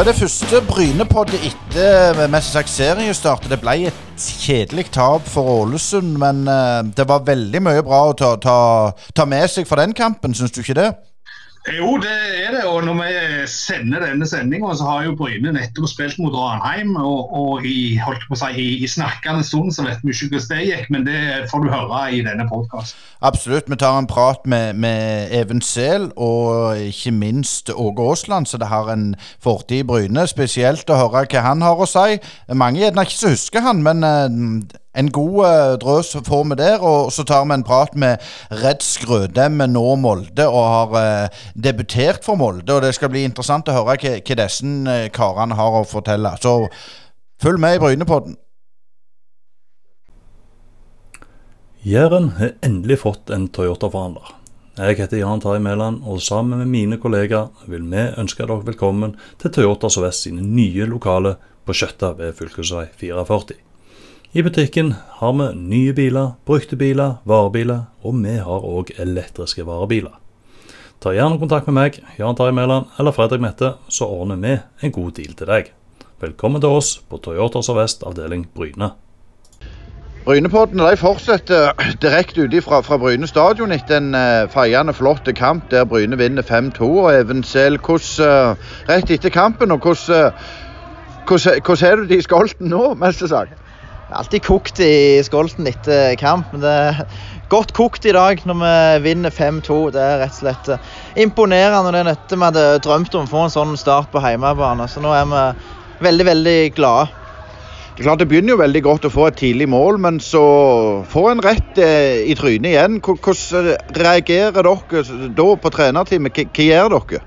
vært det første Brynepoddet etter mest sagt serien startet. Det ble et kjedelig tap for Ålesund, men uh, det var veldig mye bra å ta, ta, ta med seg fra den kampen, syns du ikke det? Jo, det er det. Og når vi sender denne sendinga, så har jo Bryne nettopp spilt mot Ranheim. Og, og i, holdt på å si, i, i snakkende stund så vet vi ikke hvordan det gikk, men det får du høre i denne podkasten. Absolutt. Vi tar en prat med, med Even Sehl og ikke minst Åge Aasland, så det har en fortid i Bryne. Spesielt å høre hva han har å si. Mange gjerne ikke så husker han, men uh, en god uh, drøs får vi der, og så tar vi en prat med Redd Skrødem, nå Molde, og har uh, debutert for Molde. og Det skal bli interessant å høre hva, hva disse uh, karene har å fortelle. Så følg med i Brynepodden. Jæren har endelig fått en Toyota-forhandler. Jeg heter Jan Terje Mæland, og sammen med mine kollegaer vil vi ønske dere velkommen til Toyota Sør-Vest sine nye lokaler på Skjøtta ved fv. 44. I butikken har vi nye biler, brukte biler, varebiler, og vi har òg elektriske varebiler. Ta gjerne kontakt med meg, Jan Tarjei Mæland eller Fredrik Mette, så ordner vi en god deal til deg. Velkommen til oss på Toyota Sør-Vest avdeling Bryne. Brynepodden de fortsetter direkte ut fra, fra Bryne stadion etter en uh, feiende flott kamp der Bryne vinner 5-2. og Even Sehl, uh, rett etter kampen, og hvordan uh, er du i skolten nå, mest sagt? Alltid kokt i skolten etter kamp. Men det er godt kokt i dag når vi vinner 5-2. Det er rett og slett imponerende. imponerende. Det er dette vi hadde drømt om å få en sånn start på hjemmebane. Så nå er vi veldig, veldig glade. Det er klart det begynner jo veldig godt å få et tidlig mål, men så får en rett eh, i trynet igjen. Hvordan reagerer dere da på trenerteamet? Hva gjør dere?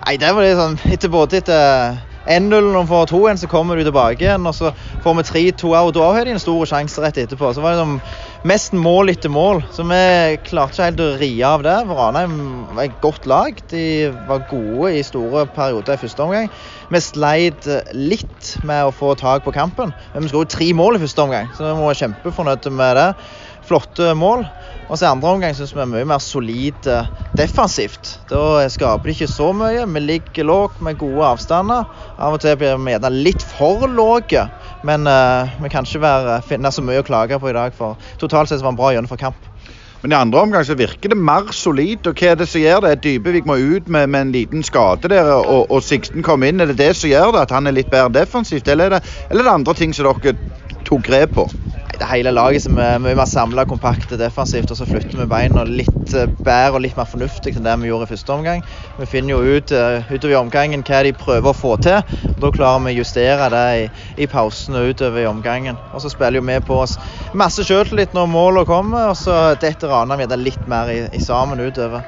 Nei, det var litt sånn etter både etter 1-0 når vi får 2-1, så kommer du tilbake igjen. Og så får vi 3-2 og da har de en stor sjanse rett etterpå. Så var det mest mål etter mål. Så vi klarte ikke helt å ri av det. Ranheim var et godt lag. De var gode i store perioder i første omgang. Vi sleit litt med å få tak på kampen, men vi skåret tre mål i første omgang, så vi var kjempefornøyde med det. Flotte mål. Og i andre omgang syns vi er mye mer solide defensivt. Da skaper de ikke så mye. Vi ligger lågt med gode avstander. Av og til blir vi gjerne litt for lave. Men uh, vi kan ikke være, finne så mye å klage på i dag, for totalt sett var det en bra gjennomført kamp. Men i andre omgang så virker det mer solid. og Hva er det som gjør det? Dybevik må ut med, med en liten skade der, og, og Sikten kom inn. Er det det som gjør det, at han er litt bedre defensivt, eller er det, eller er det andre ting som dere tok grep på? Det hele laget som er mye mer samla, kompakte, defensivt. Og så flytter vi beina litt eh, bedre og litt mer fornuftig enn det vi gjorde i første omgang. Vi finner jo ut uh, utover i omgangen hva de prøver å få til. og Da klarer vi å justere det i, i pausen og utover i omgangen. Og så spiller jo vi på oss masse sjøltillit når målene kommer, og så detter Ranheim litt mer i, i sammen utover.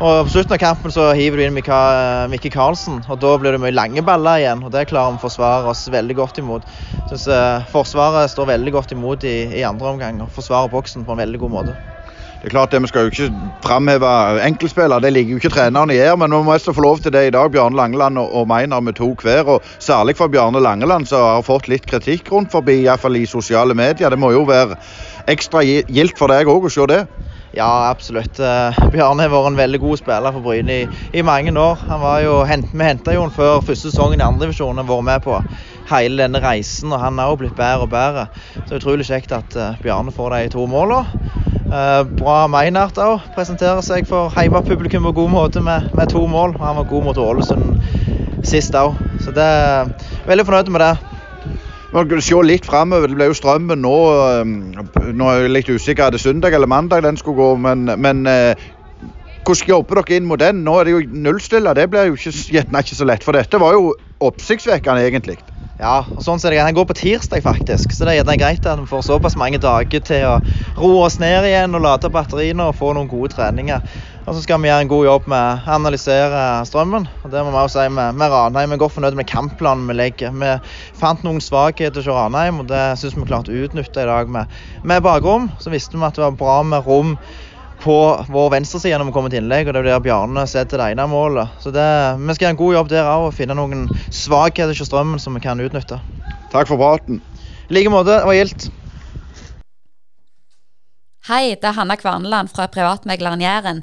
Og På slutten av kampen så hiver du inn Mikke Karlsen, og da blir det mye lange baller igjen. og Det klarer vi å forsvare oss veldig godt imot. Synes eh, Forsvaret står veldig godt imot i, i andre omgang og forsvarer boksen på en veldig god måte. Det er klart det, Vi skal jo ikke framheve enkeltspillere, det ligger jo ikke trenerne her, Men vi må også få lov til det i dag. Bjarne Langeland og Meiner med to hver. og Særlig for Bjarne Langeland, som har fått litt kritikk rundt forbi, iallfall i sosiale medier. Det må jo være ekstra gildt for deg òg å se det? Ja, absolutt. Eh, Bjarne har vært en veldig god spiller for Bryne i, i, mange år. Han jo, Vi henta jo han før første sesongen i andredivisjon og vært med på hele denne reisen. og Han har jo blitt bedre og bedre. Så utrolig kjekt at uh, Bjarne får de to målene. Uh, bra Meinert òg. Presenterer seg for heimepublikum på god måte med, med, to mål. Han var god mot Ålesund sist òg. Så det veldig fornøyd med det. Man kan se litt framover. Det ble jo strømmen nå. Um, nå er jeg litt usikker. Er det søndag eller mandag den skulle gå? Men, men uh, hvordan jobber dere inn mot den? Nå er det jo nullstille. Det blir jo ikke, ikke så lett. For dette var jo oppsiktsvekkende, egentlig. Ja, og sånn ser det Den går på tirsdag, faktisk. Så det er greit at vi får såpass mange dager til å roe oss ned igjen og lade batteriene og få noen gode treninger. Og så skal vi gjøre en god jobb med å analysere strømmen. og Det må vi også si med, med Ranheim. Vi er godt fornøyd med kampplanen vi legger. Vi fant noen svakheter hos Ranheim, og det syns vi klarte å utnytte i dag med, med bakrom. Så visste vi at det var bra med rom på vår venstreside når vi kommer til innlegg, og det er der Bjarne setter det ene målet. Så det, vi skal gjøre en god jobb der òg og finne noen svakheter hos strømmen som vi kan utnytte. Takk for praten. I like måte. Det var gildt. Hei, det er Hanna Kvarneland fra privatmegleren Jæren.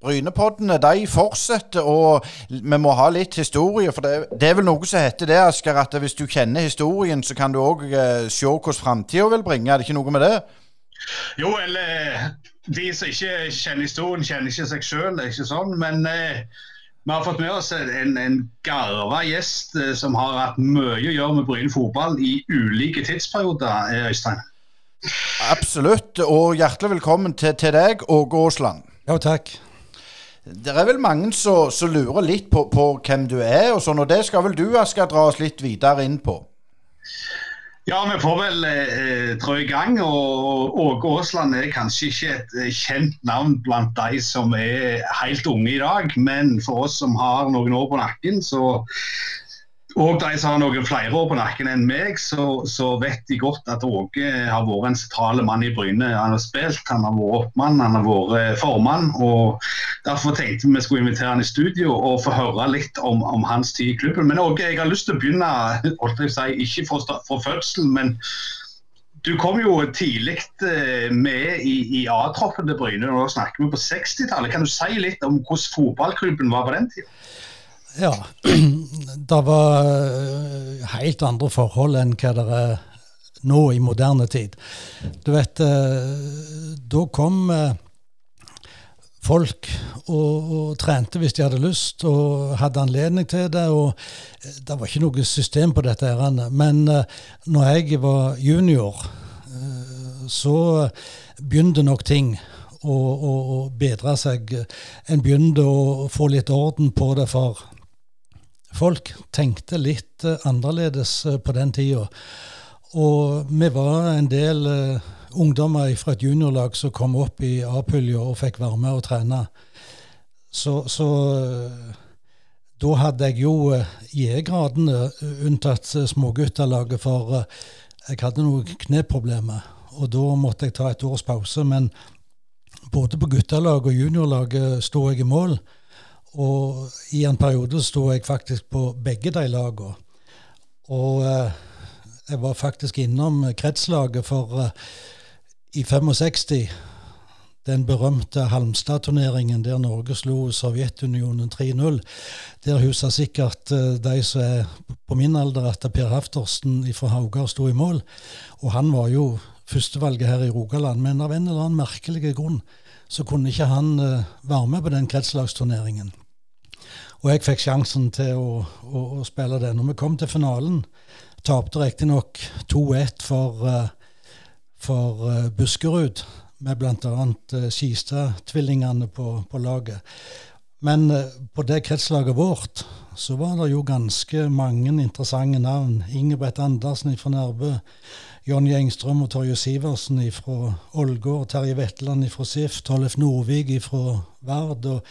Brynepoddene de fortsetter, og vi må ha litt historie. For det, det er vel noe som heter det, Asker, at hvis du kjenner historien, så kan du òg eh, se hvordan framtida vil bringe. Er det ikke noe med det? Jo, eller de som ikke kjenner historien, kjenner ikke seg sjøl, ikke sånn. Men eh, vi har fått med oss en, en garva gjest eh, som har hatt mye å gjøre med Bryne fotball i ulike tidsperioder, eh, Øystein. Absolutt, og hjertelig velkommen til, til deg, Åge Aasland. Jo, takk. Det er vel mange som lurer litt på, på, hvem du er, og sånn, og det skal vel du Asker, dra oss litt videre inn på? Ja, vi får vel eh, trå i gang. og Åge Aasland er kanskje ikke et eh, kjent navn blant de som er helt unge i dag, men for oss som har noen år på nakken, så og de som har noen flere år på nakken enn meg, så, så vet de godt at Åge har vært en sentral mann i Bryne. Han har spilt, han har vært oppmann, han har vært eh, formann. og Derfor tenkte vi vi skulle invitere han i studio og få høre litt om, om hans tid i klubben. Men Åge, jeg har lyst til å begynne, si, ikke fra, fra fødselen, men du kom jo tidlig eh, med i, i A-troppen til Bryne. Nå snakker vi på 60-tallet. Kan du si litt om hvordan fotballklubben var på den tida? Ja, det var eh, helt andre forhold enn hva det er nå i moderne tid. Du vet, eh, da kom eh, folk og, og, trente hvis de hadde lyst og hadde anledning til det. og Det var ikke noe system på dette. Her, men når jeg var junior, så begynte nok ting å, å, å bedre seg. En begynte å få litt orden på det. for folk tenkte litt uh, annerledes uh, på den tida. Og vi var en del uh, ungdommer fra et juniorlag som kom opp i A-pulja og fikk være med og trene. Så, så da hadde jeg jo J-gradene, unntatt småguttalaget, for jeg hadde noen kneproblemer. Og da måtte jeg ta et års pause. Men både på guttelaget og juniorlaget sto jeg i mål. Og i en periode sto jeg faktisk på begge de lagene. Og eh, jeg var faktisk innom kretslaget for eh, i 65 den berømte Halmstad-turneringen der Norge slo Sovjetunionen 3-0. Der husker sikkert uh, de som er på min alder, at Per Haftorsen fra Haugar sto i mål. Og han var jo førstevalget her i Rogaland, men av en eller annen merkelig grunn så kunne ikke han være med på den kretslagsturneringen. Og jeg fikk sjansen til å, å, å spille det. Når vi kom til finalen, tapte riktignok 2-1 for, uh, for uh, Buskerud, med bl.a. Uh, Skistad-tvillingene på, på, laget. Men på det kretslaget vårt så var det jo ganske mange interessante navn. Ingebrigt Andersen fra Nærbø. Jonny Engstrøm og Torje Sivertsen fra Ålgård. Terje Vetland fra SIF. Tollef Nordvik fra Vard. og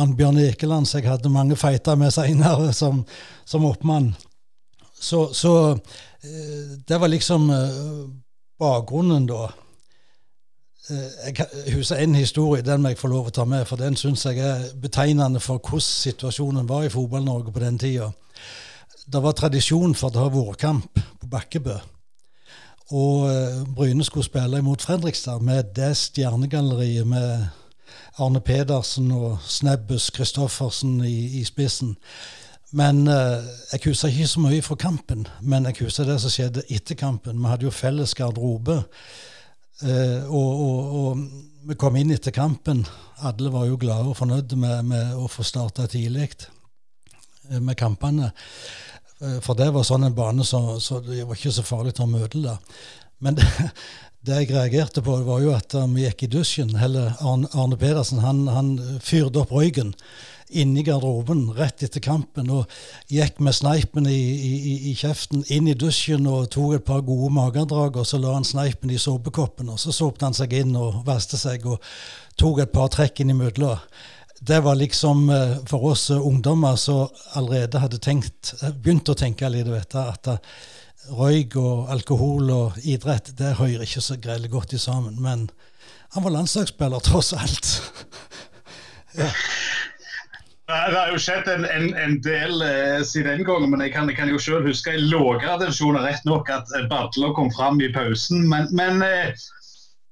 Annbjørn Ekeland, som jeg hadde mange feiter med seinere som, som oppmann. Så, så, eh, det var liksom eh, bakgrunnen, da. Eh, jeg husker en historie, den må jeg få lov å ta med, for den syns jeg er betegnende for hvordan situasjonen var i Fotball-Norge på den tida. Det var tradisjon for å ha vårkamp på Bakkebø. Og Bryne skulle spille imot Fredrikstad med det stjernegalleriet med Arne Pedersen og Snebbus Christoffersen i, i spissen. Men eh, jeg husker ikke så mye fra kampen, men jeg husker det som skjedde etter kampen. Vi hadde jo felles garderobe. Eh, og, og, og, vi kom inn etter kampen. Alle var jo glade og fornøyde med, med å få starta tidlig eh, med kampene. Eh, for det var sånn en bane så, så det var ikke så farlig å møte det. Men det jeg reagerte på, var jo at vi gikk i dusjen. Eller Arne, Pedersen han, han fyrte opp røyken inni garderoben rett etter kampen og gikk med sneipen i, i, i, kjeften inn i dusjen og tok et par gode magedrag, og så la han sneipen i såpekoppen, og så såpte han seg inn og vaste seg og tok et par trekk inn innimellom. det var liksom eh, for oss ungdommer som allerede hadde tenkt, begynt å tenke litt, du, at røyk og alkohol og idrett det hører ikke så grelle godt i sammen. Men han var landslagsspiller, tross alt. ja. Det har jo skjedd en, en, en del eh, siden den gangen, men jeg kan, jeg kan jo selv huske i lavere divisjoner rett nok at Badler kom fram i pausen. Men, men eh,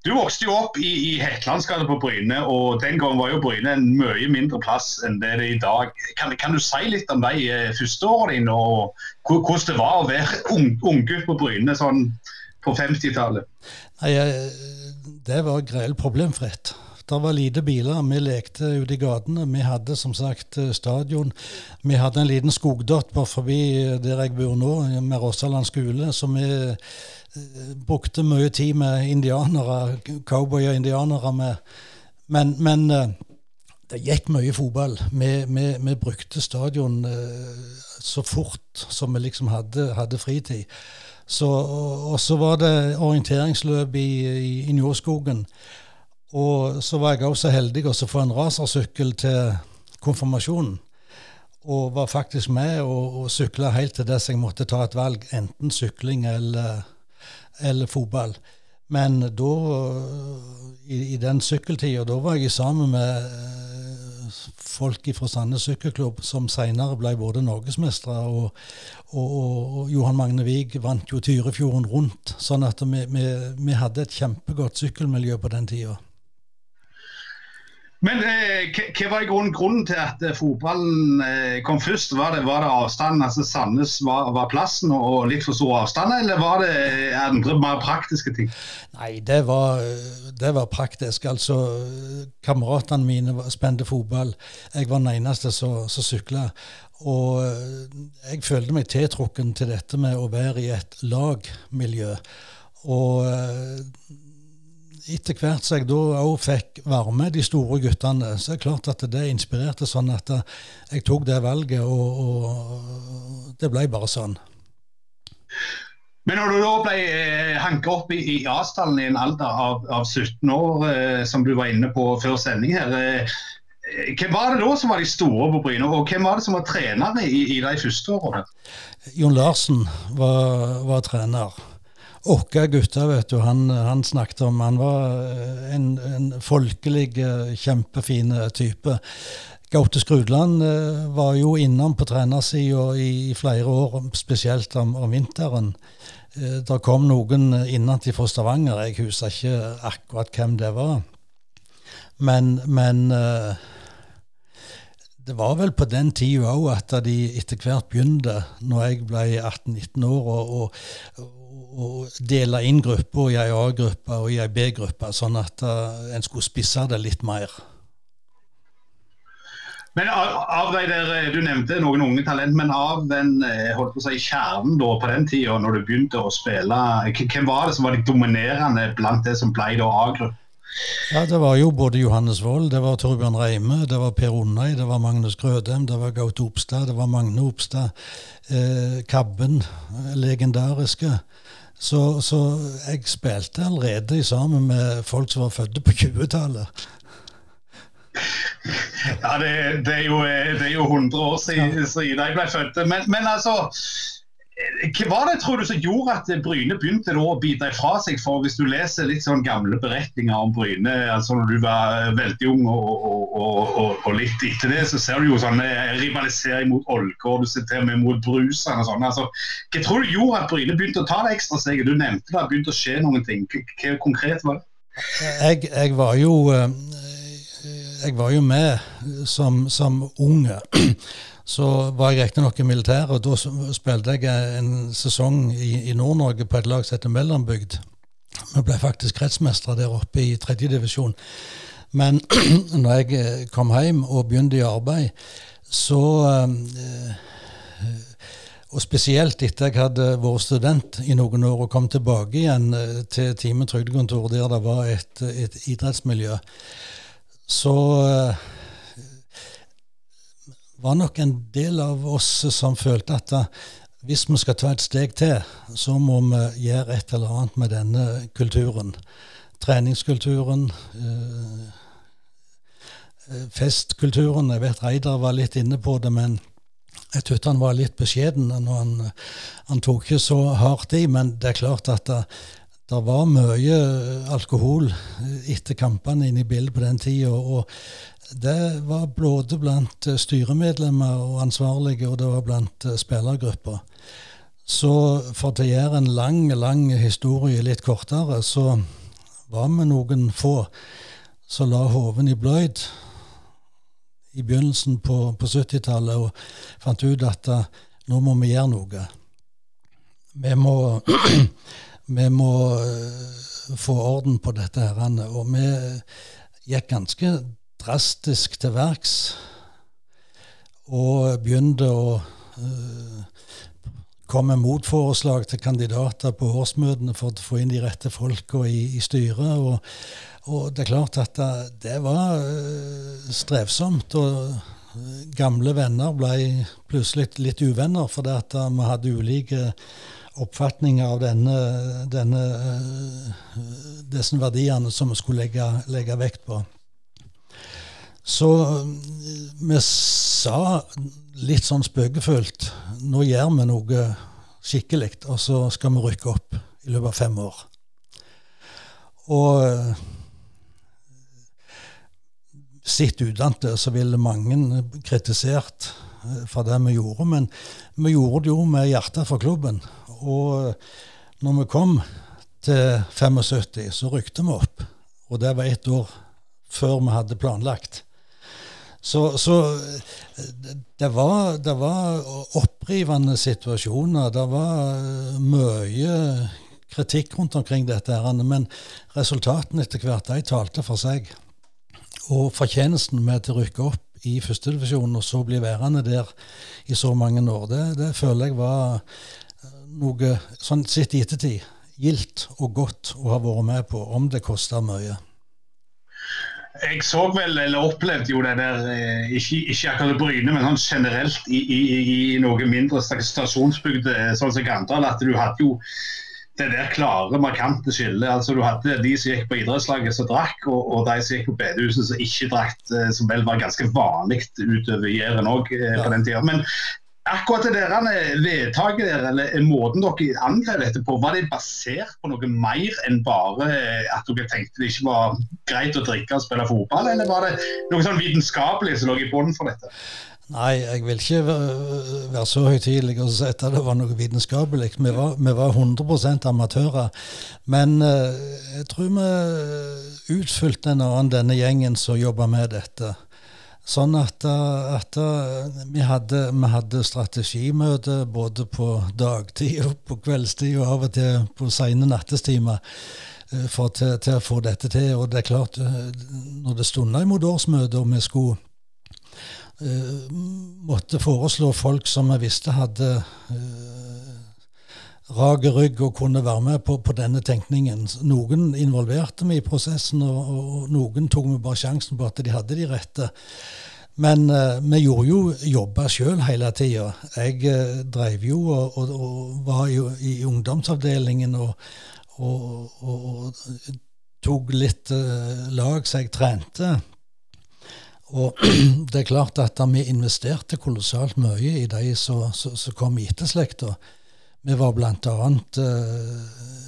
du vokste jo opp i, i Hetlandsgata på Bryne, og den gangen var jo Bryne en mye mindre plass enn det det er i dag. Kan, kan du si litt om de eh, første årene dine, og hvordan det var å være unggutt på Bryne sånn på 50-tallet? Nei, Det var grell problemfritt. Det var lite biler. Vi lekte ute i gatene. Vi hadde som sagt eh, stadion. Vi hadde en liten skogdott forbi der jeg bor nå, med Rossaland skole. så vi brukte mye tid med indianere, cowboy og indianere. Med. Men, men eh, det gikk mye fotball. Vi, vi, vi brukte stadion eh, så fort som vi liksom hadde, hadde fritid. Så, og så var det orienteringsløp i, i, i Njåskogen. Og så var jeg også heldig å få en rasersykkel til konfirmasjonen. Og var faktisk med og, og sykla helt til dess jeg måtte ta et valg, enten sykling eller eller fotball. Men da, i, i den sykkeltida, da var jeg sammen med eh, folk fra Sandnes sykkelklubb, som senere ble både norgesmestere, og, og, og, Johan Magne Wiig vant jo Tyrifjorden rundt. Sånn at vi, vi, vi hadde et kjempegodt sykkelmiljø på den tida. Men eh, hva var grunnen, grunnen til at eh, fotballen eh, kom først? Var det, var det avstanden, altså Sandnes var, var, plassen og litt for stor avstand, eller var det andre mer praktiske ting? Nei, det var, det var praktisk. Altså, kameratene mine spente fotball. Jeg var den eneste som sykla. Og jeg følte meg tiltrukken til dette med å være i et lagmiljø. Og etter hvert som jeg da òg fikk være med de store guttene, så er det klart at det inspirerte sånn at jeg tok det valget, og, og det ble bare sånn. Men når du da ble eh, hanka opp i, i Asdalen i en alder av, av 17 år, eh, som du var inne på før sending her, eh, hvem var det da som var de store på Bryne, og hvem var det som var trenere i, i de første årene? Jon Larsen var, var trener. Åkke gutter, vet du, han, han, snakket om Han var eh, en, en folkelig, eh, kjempefin type. Gaute Skrudland eh, var jo innom på trenersida i flere år, spesielt om, om vinteren. Det kom noen innenfra fra Stavanger, jeg husker ikke akkurat hvem det var. Men, men det var vel på den tida òg at de etter hvert begynte, når jeg ble 18-19 år, og, å dele inn grupper i ei A-gruppe og i ei B-gruppe, sånn at uh, en skulle spisse det litt mer. Men av, de der, eh, Du nevnte noen unge talent, men av den eh, holdt på å si, kjernen da, på den tida, når du begynte å spille, hvem var det som var de dominerende blant det som ble A-gruppe? Ja, Det var jo både Johannes Wold, det var Torbjørn Reime, det var Per Onnei, det var Magnus Grødem, det var Gaute Opstad, det var Magne Opstad. Eh, Kabben, legendariske. Så, så, jeg spilte allerede sammen med folk som var født på 20-tallet. Ja, det, det, er jo, det, er jo, 100 år siden, siden jeg ble født. Men, men altså hva var det tror du som gjorde at Bryne begynte å bite ifra seg? For Hvis du leser litt sånn gamle beretninger om Bryne altså når du var veldig ung og, og, og, og litt etter det, så ser du jo sånn rivalisering mot Ålgård, du ser til og med mot Brusand og sånn. Altså, hva tror du gjorde at Bryne begynte å ta det ekstra steget? Du nevnte det, begynte å skje noen ting. Hva konkret var det? Jeg, jeg var jo eh, jeg var jo med som, som unge. Så var jeg riktignok i militæret, og da spilte jeg en sesong i, i Nord-Norge på et lag som heter Mellombygd. Vi ble faktisk kretsmestere der oppe i tredjedivisjon. Men når jeg eh, kom hjem og begynte i arbeid, så øh, Og spesielt etter jeg hadde vært student i noen år og kom tilbake igjen til Time trygdekontor, der det var et, et idrettsmiljø, så var nok en del av oss som følte at eh, hvis vi skal ta et steg til, så må vi gjøre et eller annet med denne kulturen. Treningskulturen. Eh, festkulturen. Jeg vet Reidar var litt inne på det, men jeg syntes han var litt beskjeden han, han tok ikke så hardt i. Men det er klart at det, det var mye alkohol etter kampene inne i bildet på den tida. Og det var både blant styremedlemmer og ansvarlige, og det var blant spillergrupper. Så for å gjøre en lang, lang historie litt kortere, så var vi noen få som la hoven i bløyd i begynnelsen på, på 70-tallet og fant ut at uh, nå må vi gjøre noe. Vi må, vi må få orden på dette. her, Og vi gikk ganske drastisk til verks og begynte å uh, komme med motforeslag til kandidater på årsmøtene for å få inn de rette folka i, i styret. og og det er klart at det var uh, strevsomt. Og eh, gamle venner ble plutselig litt uvenner fordi at vi hadde ulike oppfatninger av denne, denne, disse verdiene som vi skulle legge, legge vekt på. Så vi sa litt sånn spøkefullt nå gjør vi noe skikkelig, og så skal vi rykke opp i løpet av fem år. Og Sett utenat så ville mange kritisert eh, for det vi gjorde, men vi gjorde det jo med hjertet for klubben. Og når vi kom til 75, så rykte vi opp. Og det var ett år før vi hadde planlagt. Så, så det, var, det, var, opprivende situasjoner. Det var eh, mye kritikk rundt omkring dette, men resultatene etter hvert de talte for seg. Og fortjenesten med å rykke opp i førstedivisjonen og så bli værende der i så mange år, det, det føler jeg var eh, noe sånn sett i ettertid gildt og godt å ha vært med på, om det koster mye. Jeg så vel, eller opplevde jo det der, eh, ikke, ikke akkurat Bryne, men sånn generelt i, i, i noe mindre stasjonsbygder sånn som Gandal, at du hadde jo det der klare, markante skillet. Altså, du hadde de som gikk på idrettslaget som drakk, og, og de som gikk på bedehuset som ikke drakk, eh, som vel var ganske vanlig utover Jæren òg eh, på den tida. Men akkurat det der vedtaket der, eller måten dere angrep dette på, var det basert på noe mer enn bare at dere tenkte det ikke var greit å drikke og spille fotball, eller var det noe sånn vitenskapelig som lå i bunnen for dette? Nei, jeg vil ikke være så høytidelig og si at det var noe vitenskapelig. Vi var, vi var 100% amatører. Men jeg tror vi utfylte en annen denne gjengen som jobba med dette. Sånn at, uh, at uh, vi, hadde, vi, hadde, strategimøte både på dagtid og på kveldstid og av og til på sene nattestimer. For til, til, å få dette til. Og det er klart, når det stunda imot årsmøtet og vi skulle uh, måtte foreslå folk som jeg visste hadde uh, rak rygg og kunne være med på, på, denne tenkningen. Noen involverte meg i prosessen, og, og noen tok vi bare sjansen på at de hadde de rette. Men uh, vi gjorde jo jobba sjøl hele tida. Jeg uh, dreiv jo og, og, og, var jo i ungdomsavdelingen og, og tok litt uh, lag så jeg trente. Og det er klart at vi investerte kolossalt mye i de som kom i etterslekta. Vi var bl.a. Uh,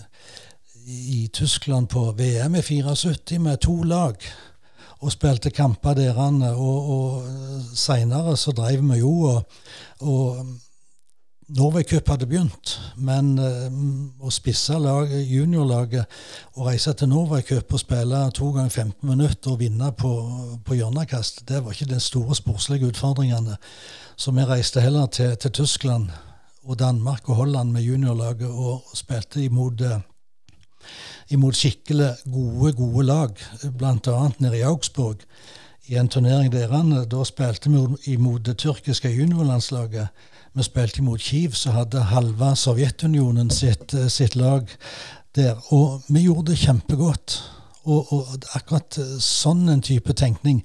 i Tyskland på VM i 74 med to lag og spilte kamper der. Og, og seinere så dreiv vi jo og, og Norway Cup hadde begynt, men uh, å spisse juniorlaget og reise til Norway Cup og spille to ganger 15 minutter og vinne på, på hjørnekast, det var ikke de store sportslige utfordringene. Så vi reiste heller til, til Tyskland og Danmark og Holland med juniorlaget og spilte imot, uh, imot skikkelig gode, gode lag, bl.a. nede i Augsburg. I en turnering der da spilte vi imot det tyrkiske juniorlandslaget vi spilte imot Kiev, så hadde halve Sovjetunionen sitt, eh, sitt, lag der. Og vi gjorde det kjempegodt. Og, og, akkurat eh, sånn en type tenkning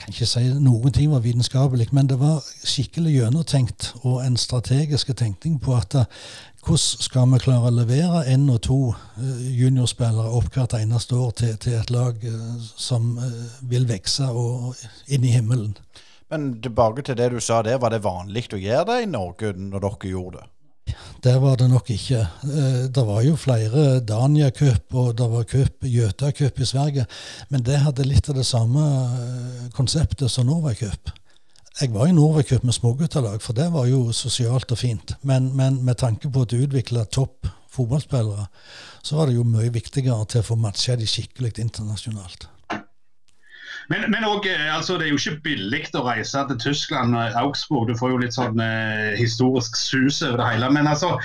kan ikke si noen ting var vitenskapelig, men det var skikkelig gjennomtenkt og en strategisk tenkning på at eh, hvordan skal vi klare å levere én og to eh, juniorspillere opp hvert eneste år til, til et lag eh, som vil vokse og inn i himmelen? Men tilbake til det du sa der, var det vanlig å gjøre det i Norge når dere gjorde det? Der var det nok ikke. Det var jo flere Dania Cup og det var cup, Gjøta Cup i Sverige, men det hadde litt av det samme konseptet som Norway Cup. Jeg var i Norway-cup med småguttelag, for det var jo sosialt og fint. Men, men med tanke på å utvikle topp fotballspillere, så var det jo mye viktigere til å få matcha de skikkelig internasjonalt. Men, men også, eh, altså, det er jo ikke billig å reise til Tyskland og Augsburg. Du får jo litt sånn eh, historisk sus over det hele. Men altså,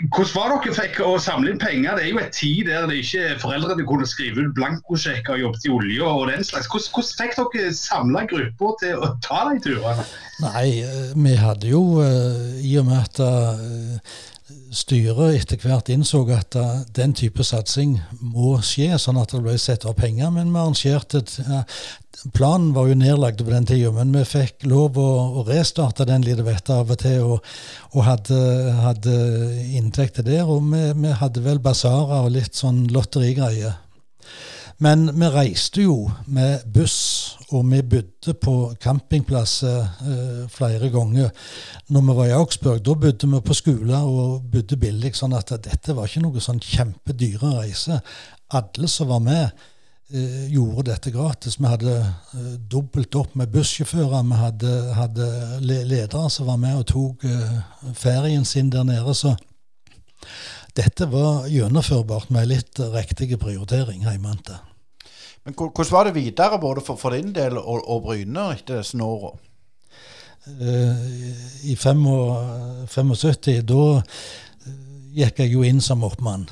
hvordan var dere fikk å samle inn penger? Det er jo et tid der det ikke foreldrene kunne skrive ut blankosjekker og jobbet i olje og den slags. Hvordan, hvordan fikk dere samla grupper til å ta de turene? Nei, eh, vi hadde jo, eh, i og med at styret etter hvert innså at den type satsing må skje, sånn at det ble satt av penger. Men vi arrangerte Planen var jo nedlagt på den tida, men vi fikk lov å, å restarte den lille vettet av og til, og, og hadde, hadde inntekter der. Og vi, vi hadde vel basarer og litt sånn lotterigreier. Men vi reiste jo med buss, og vi bodde på campingplasser eh, flere ganger. Når vi var i Augsburg, da bodde vi på skoler og bodde billig, sånn at dette var ikke noe sånn kjempedyre reise. Alle som var med, eh, gjorde dette gratis. Vi hadde eh, dobbelt opp med bussjåfører. Vi hadde, hadde ledere som var med og tok eh, ferien sin der nede. Så dette var gjennomførbart med litt riktig prioritering hjemmefra. Men hvordan var det videre, både for, for din del og, og Bryne, etter disse åra? Uh, I 75, da uh, gikk jeg jo inn som oppmann.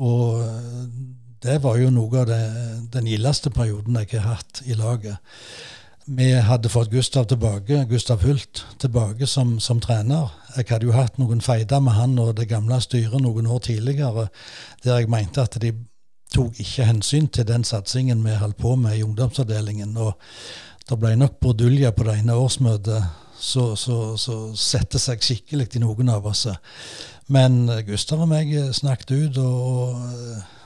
Og uh, det var jo noe av det, den gildeste perioden jeg har hatt i laget. Vi hadde fått Gustav tilbake, Gustav Hult tilbake som, som trener. Jeg hadde jo hatt noen feider med han og det gamle styret noen år tidligere, der jeg mente at de tok ikke hensyn til den satsingen vi holdt på med i ungdomsavdelingen. og Det ble nok brudulje på det ene årsmøtet så, så, seg skikkelig i noen av oss. Men Gustav og meg snakket ut. og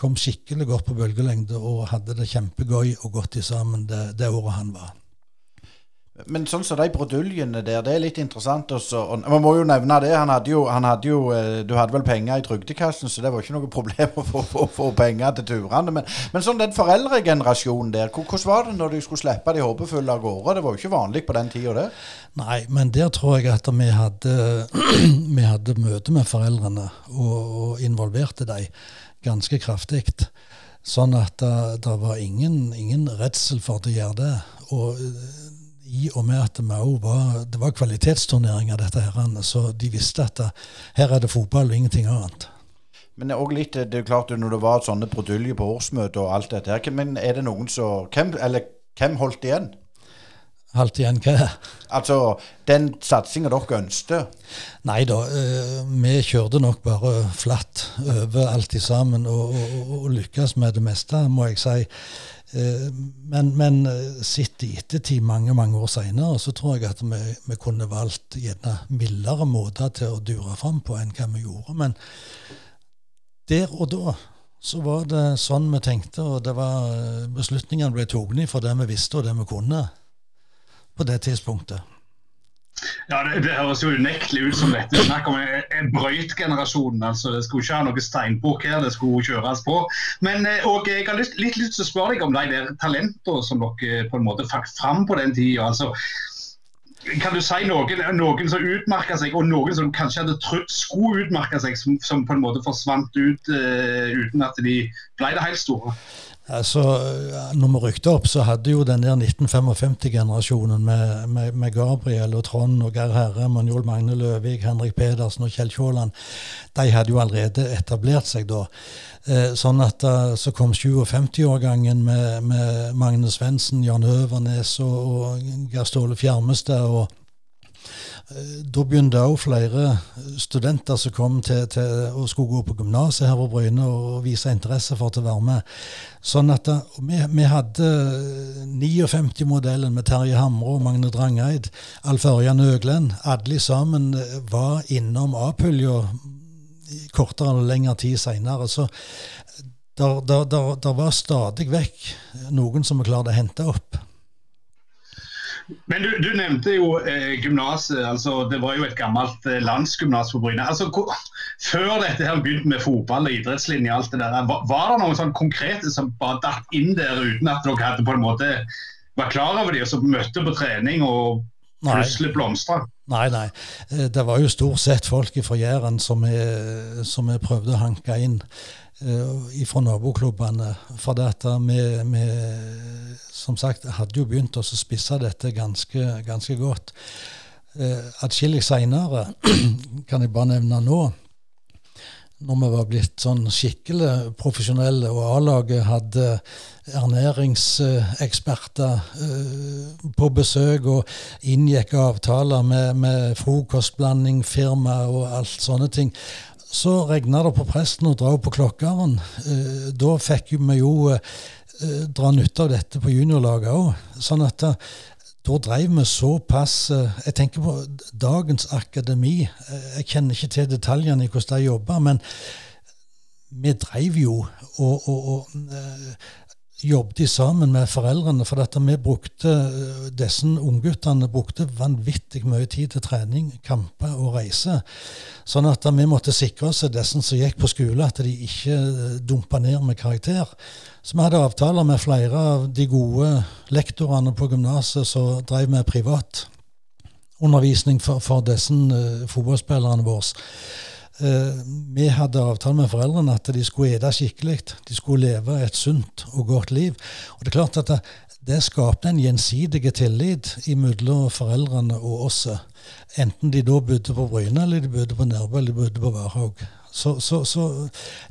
kom skikkelig godt på bølgelengde og hadde det kjempegøy og godt sammen det, det året han var. Men sånn som de broduljene der, det er litt interessant også. Og man må jo nevne det. Han hadde jo, han hadde jo eh, Du hadde vel penger i trygdekassen, så det var ikke noe problem å få, få, få penger til turene. Men, men sånn den foreldregenerasjonen der, hvordan var det når du skulle slippe de håpefulle av gårde? Det var jo ikke vanlig på den tida, det. Nei, men der tror jeg at vi hadde, vi hadde møte med foreldrene og, og involverte dem ganske kraftig. Sånn at det, det var ingen, ingen redsel for å gjøre det. Og eh, i og med at det var, det var kvalitetsturneringer, dette her, så de visste at det, her er det fotball og ingenting annet. Men også litt, det er klart når det var sånne produljer på årsmøtet og alt dette her, men er det noen som Hvem, eller, hvem holdt igjen? Holdt igjen hva? Altså, den satsinga dere ønsket? Nei da, uh, vi kjørte nok bare flatt over alt sammen og, og, og lykkes med det meste, må jeg si. Uh, men, men uh, sett i ettertid, mange mange år seinere, så tror jeg at vi, vi kunne valgt gjerne mildere måter til å dure fram på enn hva vi gjorde. Men der og da så var det sånn vi tenkte, og det var beslutningene ble tatt for det vi visste og det vi kunne på det tidspunktet. Ja, det, det, høres jo unektelig ut som dette snakk om en, en brøytgenerasjon. Altså, det skulle ikke ha noe steinbukk her, det skulle kjøres på. Men eh, og jeg har lyst, litt lyst til å spørre deg om de der talentene som dere på en måte fikk fram på den tida. Altså, kan du si noen, noen som utmerka seg, og noen som kanskje hadde trodd skulle utmerke seg, som, som, på en måte forsvant ut uh, uten at de ble det helt store? Altså, når vi rykte opp, så hadde jo den der 1955-generasjonen med, med, med, Gabriel og Trond og Geir Herre, Manjol Magne Løvik, Henrik Pedersen og Kjell Kjåland, de hadde jo allerede etablert seg da. Eh, sånn at da så kom 57-årgangen med, med, Magne Svendsen, Jan Øvernes og, og Geir Ståle Fjermestad og Eh, da begynte òg flere studenter som kom til, til og skulle gå på gymnaset her på Bryne og vise interesse for å være med. Sånn at vi, vi hadde 59-modellen med Terje Hamre og Magne Drangeid, Alf Ørjan Øglen. Alle sammen var innom A-pulja kortere eller lengre tid seinere. Så der, der, der, der, var stadig vekk noen som vi klarte å hente opp. Men du, du, nevnte jo eh, gymnaset. Altså, det var jo et gammelt eh, landsgymnas på Bryne. Altså, før dette her begynte med fotball og idrettslinje, alt det der, var, var, det noen sånn konkrete som bare datt inn der uten at dere hadde på en måte var klar over dem, og så møtte på trening og plutselig blomstra? Nei, nei. Eh, det var jo stort sett folk fra Jæren som vi prøvde å hanke inn fra naboklubbene. For dette med, vi, som sagt hadde jo begynt å spisse dette ganske, ganske godt. Uh, Atskillig seinere, kan jeg bare nevne nå, når vi var blitt sånn skikkelig profesjonelle, og A-laget hadde ernæringseksperter uh, på besøk og inngikk avtaler med, med frokostblanding, firma og alt sånne ting, så regna det på presten og dra på klokkeren. Eh, da fikk vi jo eh, dra nytte av dette på juniorlaget òg. Sånn at da, drev vi såpass eh, Jeg tenker på dagens akademi. Jeg kjenner ikke til detaljene i hvordan de jobber, men vi drev jo og, og, og jobbet sammen med foreldrene. For dette, vi brukte, disse ungguttene brukte vanvittig mye tid til trening, kamper og reise. Sånn at vi måtte sikre oss disse som gikk på skole, at de ikke dumpa ned med karakter. Så vi hadde avtaler med flere av de gode lektorene på gymnaset som drev med privatundervisning for, for disse uh, fotballspillerne våre. Eh, vi hadde avtale med foreldrene at de skulle spise skikkelig. De skulle leve et sunt og godt liv. Og det er klart at det, det skapte en gjensidig tillit mellom foreldrene og oss. Enten de da bodde på Bryne, eller de bodde på Nærbø, eller de bodde på Varhaug. Så, så, så,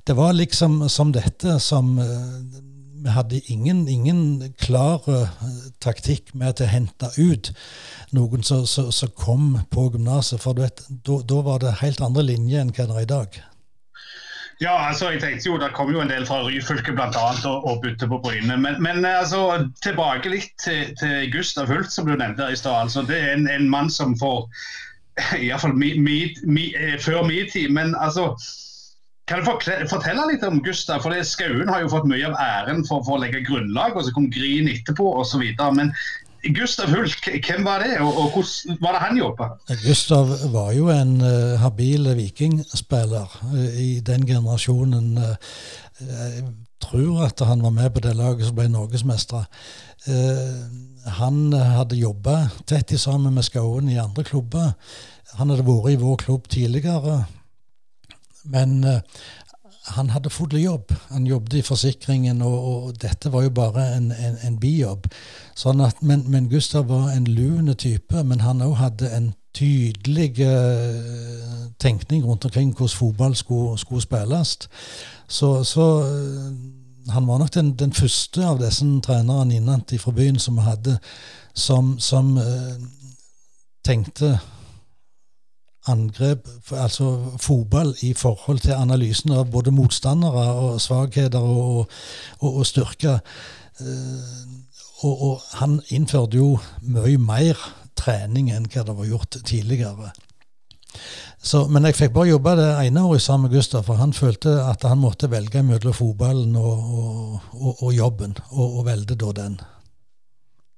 det var liksom som dette som eh, Vi hadde ingen, ingen klar uh, taktikk med å hente ut noen som, kom på gymnaset. For da var det helt andre linjer enn hva det er i dag. Ja, altså jeg tenkte jo, Det kom jo en del fra Ryfylke bl.a. Og, og bytte på Bryne. Men, men altså, tilbake litt til, til, Gustav Hult, som du nevnte her i stad. Altså, det er en, en mann som får Iallfall eh, før min tid. Men altså kan du fortelle litt om Gustav? for Skauen har jo fått mye av æren for, for å legge grunnlag, og så kom Gryn etterpå osv. Men Gustav Hult, hvem var det, og, og hvordan var det han jobba? Gustav var jo en uh, habil vikingspiller uh, i den generasjonen. Uh, jeg tror at han var med på det laget som ble norgesmestere. han hadde jobba tett sammen med Skauen i andre klubber. Han hadde vært i vår klubb tidligere. Men han hadde fått jobb. Han jobbet i forsikringen, og, og dette var jo bare en, en, en bijobb. Sånn at, men, men, Gustav var en lune type, men han òg hadde en tydelig uh, tenkning rundt omkring hvordan fotball skulle, skulle spilles. Så, så uh, han var nok den, den, første av disse trenerne innad fra byen som vi hadde, som, som uh, tenkte angrep, altså fotball, i forhold til analysen av både motstandere og svakheter og, og, og styrker. Eh, og, og, han innførte jo mye mer trening enn hva det var gjort tidligere. Så, men jeg fikk bare jobbe det ene året sammen med Gustav, for han følte at han måtte velge mellom fotballen og, og jobben, og, valgte da den.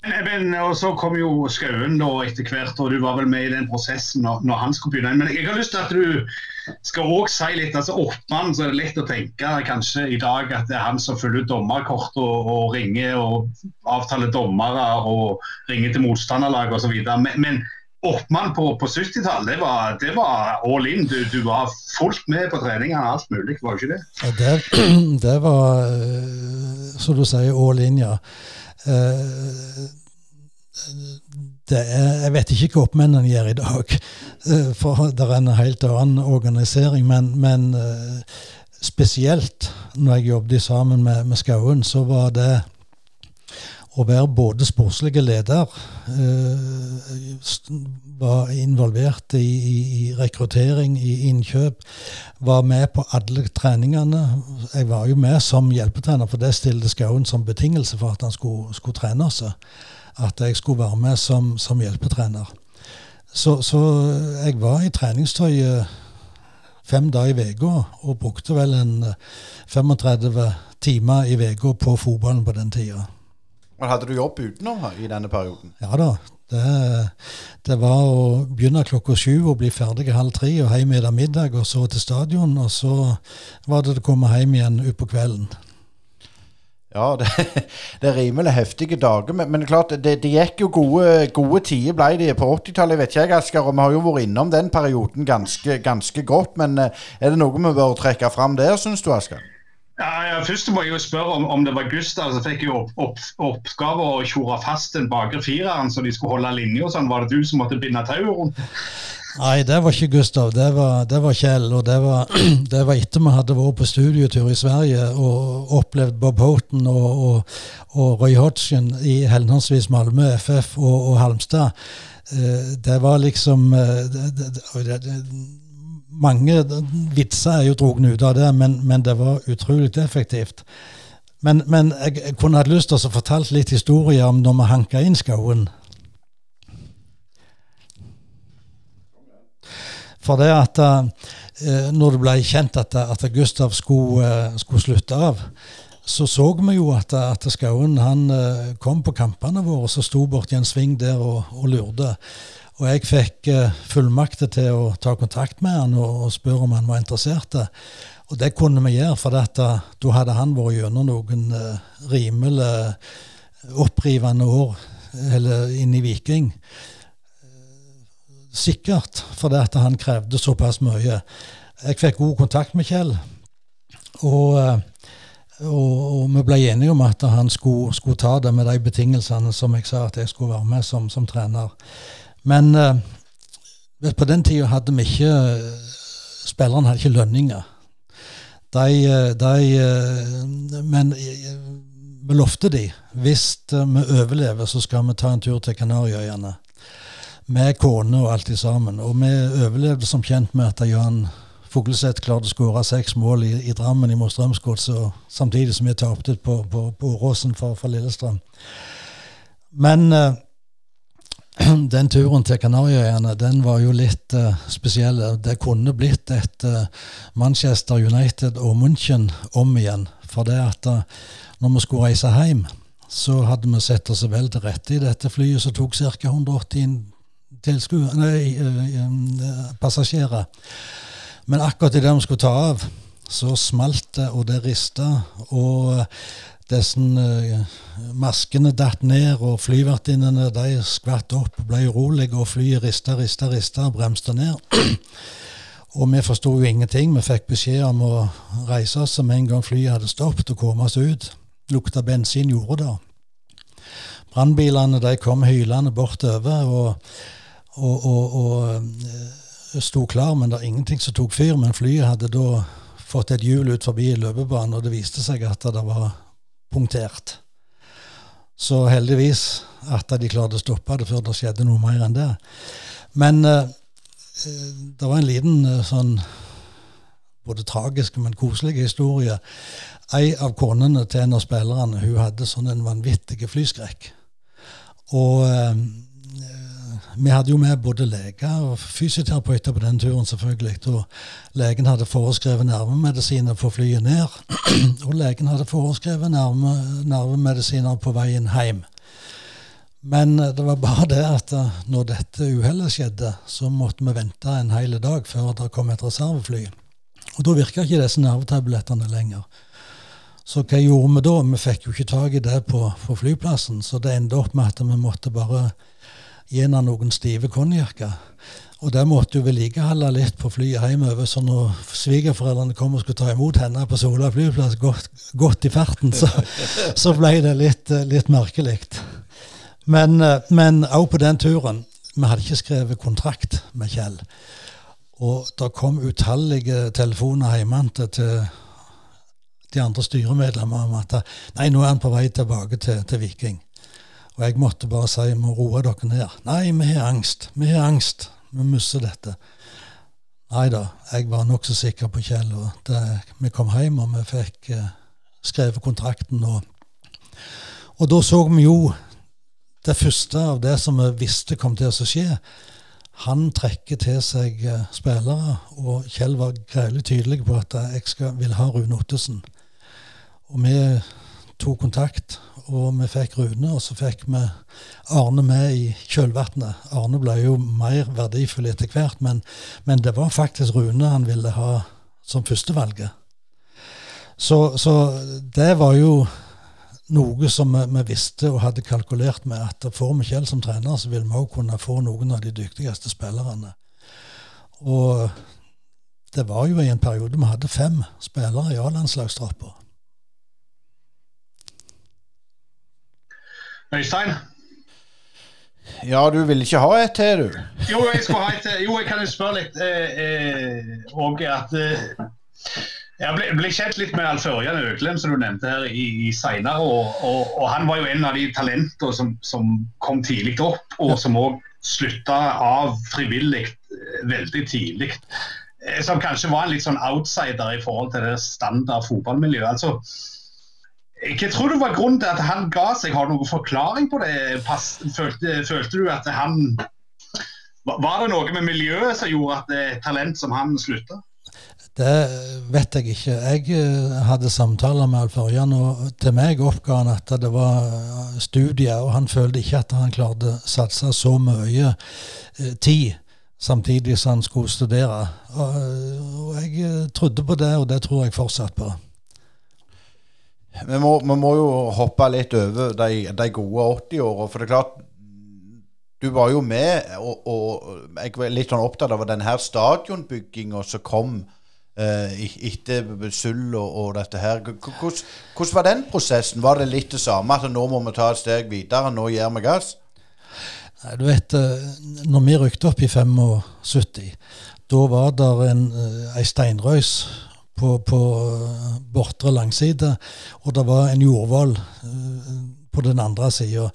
Men, og Så kom jo Skauen da etter hvert, og du var vel med i den prosessen når, når han skulle begynne. Men jeg har lyst til at du skal også si litt altså Oppmann, så er det lett å tenke kanskje i dag at det er han som følger ut dommerkort og, og, ringer og avtaler dommere og ringer til motstanderlag osv. Men, men Oppmann på, på 70-tallet, det, det, var all in. Du, du, var fullt med på treningene, alt mulig, var ikke det? Ja, det, det var, eh, som du sier, all in, ja. Eh, er, jeg vet ikke hva oppmennene gjør i dag, eh, for det er en helt annen organisering. Men, men eh, spesielt når jeg jobbet sammen med, med Skauen, så var det å være både sportslige leder, var involvert i, i, i, rekruttering, i innkjøp, var med på alle treningene. Jeg var jo med som hjelpetrener, for det stilte Skauen som betingelse for at han skulle, skulle trene oss. At jeg skulle være med som, som hjelpetrener. Så, så, jeg var i treningstøy fem dager i uka og brukte vel en 35 timer i uka på fotballen på den tida. Hadde du jobb utenom i denne perioden? Ja da. Det, det, var å begynne klokka sju og bli ferdig halv tre og hjem etter middag, og så til stadion. Og så var det å komme hjem igjen utpå kvelden. Ja, det, det, er rimelig heftige dager. Men, men klart, det, det, gikk jo gode, gode tider ble det på 80-tallet. vet ikke jeg, Asker, og Vi har jo vært innom den perioden ganske, ganske godt. Men eh, er det noe vi bør trekke fram der, syns du, Asker? Ja, først må jeg jo spørre om, om det var Gustav som fikk jo opp, opp, oppgave å tjore fast den bakre fireren så de skulle holde linja. Sånn. Var det du som måtte binde tauet rundt? Nei, det var ikke Gustav. Det var, det var Kjell. Og det var, det var, etter vi hadde vært på studietur i Sverige og opplevd Bob Houghton og, og, og Roy Hodgson i henholdsvis Malmö FF og, og Halmstad. Eh, det var liksom eh, mange vitser er jo drogne ut av det, men, men, det var utrolig effektivt. Men, men jeg, kunne hatt lyst til å fortelle litt historie om når vi hanka inn skauen. For det at uh, når det ble kjent at, at Gustav skulle, uh, skulle, slutte av, så så vi jo at, at Skauen han uh, kom på kampene våre og så sto borti en sving der og, og lurte. Og jeg fikk uh, fullmakter til å ta kontakt med han og, og spørre om han var interessert. Og det kunne vi gjøre, for dette, da hadde han vært gjennom noen uh, rimelig opprivende år eller inn i Viking. Sikkert fordi at han krevde såpass mye. Jeg fikk god kontakt med Kjell. Og, og, og, vi ble enige om at han skulle, skulle, ta det med de betingelsene som jeg sa at jeg skulle være med som, som trener. Men uh, på den tida hadde vi ikke Spillerne hadde ikke lønninger. De, eh, de Men vi lovte de hvis vi overlever, så skal vi ta en tur til Kanariøyene. Med kone og alt i sammen. Og vi overlevde som kjent med at Jan Fugleseth klarte å skåre seks mål i, i Drammen imot Strømsgodset, samtidig som vi tapte på, på, på Åråsen for, for Lillestrøm. Men uh, den turen til Kanariøyene den var jo litt uh, spesiell. Det kunne blitt et uh, Manchester United og München om igjen. For det at uh, når vi skulle reise hjem, så hadde vi sett oss vel til rette i dette flyet som tok ca. 180 nei, passasjerer. Men akkurat idet vi skulle ta av, så smalt det, og det rista. Og disse uh, maskene datt ned, og flyvertinnene de skvatt opp ble urolige, og flyet rista, rista, rista bremste ned. og vi forsto jo ingenting. Vi fikk beskjed om å reise oss med en gang flyet hadde stoppet, og komme oss ut. Lukta bensin gjorde det. Brannbilene kom hylende bortover og, og, og, og uh, sto klar, men det er ingenting som tok fyr. Men flyet hadde da fått et hjul ut forbi løpebanen, og det viste seg at det var punktert. Så heldigvis at de klarte å stoppe det før det skjedde noe mer enn det. Men eh, det var en liten uh, sånn både tragisk, men koselig historie. Ei av konene til en av spillerne hun hadde sånn en vanvittig flyskrekk. Og uh, vi hadde jo med både leger og fysioterapeuter på den turen, selvfølgelig. Og legen hadde foreskrevet nervemedisiner på flyet ned. og legen hadde foreskrevet nerve, nervemedisiner på veien hjem. Men eh, det var bare det at eh, når dette uhellet skjedde, så måtte vi vente en hel dag før det kom et reservefly. Og da virka ikke disse nervetablettene lenger. Så hva gjorde vi da? Vi fikk jo ikke tak i det på, på flyplassen, så det endte opp med at vi måtte bare gi henne noen stive konjakker. Og det måtte jo vedlikeholde litt på flyet hjemover. Så når svigerforeldrene kom og skulle ta imot henne på Sola flyplass, godt, godt i farten, så, så, ble det litt, litt merkelig. Men òg på den turen Vi hadde ikke skrevet kontrakt med Kjell. Og det kom utallige telefoner hjemme til de andre styremedlemmer om at nei, nå er han på vei tilbake til, til Viking. Og jeg måtte bare si vi må roe dere ned. Nei, vi har angst. Vi har angst. Vi mister dette. Nei da, jeg var nokså sikker på Kjell. og det, Vi kom hjem, og vi fikk eh, skrevet kontrakten. Og, og da så vi jo det første av det som vi visste kom til å skje. Han trekker til seg eh, spillere, og Kjell var greielig tydelig på at jeg skal, vil ha Rune Ottesen. Og vi tok kontakt, og vi fikk Rune, og så fikk vi Arne med i kjølvannet. Arne ble jo mer verdifull etter hvert, men, men, det var faktisk Rune han ville ha som førstevalget. Så, så det var jo noe som vi, vi, visste og hadde kalkulert med, at får vi Kjell som trener, så vil vi òg kunne få noen av de dyktigste spillerne. Og det var jo i en periode vi hadde fem spillere i A-landslagstroppa. Øystein? Ja, du vil ikke ha et til, du? Jo, jeg skal ha et til. Jo, jeg kan jo spørre litt eh, eh, og at eh, jeg ble, ble, kjent litt med Alf Ørjan Øklem, som du nevnte her i, i seinere Og, Og, og, han var jo en av de talentene som, som kom tidlig opp, og som òg slutta av frivillig eh, veldig tidlig. Eh, som kanskje var en litt sånn outsider i forhold til det standard fotballmiljøet. Altså, hva tror du var grunnen til at han ga seg? Har du noen forklaring på det? Følte, følte, du at han Var det noe med miljøet som gjorde at det er talent som han slutta? Det vet jeg ikke. Jeg eh, hadde samtaler med Alf Ørjan, og til meg oppga han at det var eh, studier, og han følte ikke at han klarte å satse så mye eh, tid samtidig som han skulle studere. Og jeg trodde på det, og det tror jeg fortsatt på. Vi må, vi må jo hoppe litt over de, de gode 80-åra. For det er klart, du var jo med, og, og jeg var litt sånn opptatt av denne stadionbygginga som kom eh, etter Sull og, og, dette her. Hvordan, var den prosessen? Var det litt det samme, at nå må vi ta et steg videre, nå gir vi gass? Nei, du vet, eh, når vi rykte opp i 75, da var det en, eh, ei steinrøys på, på eh, bortre langside, og det var en jordvoll på den andre sida.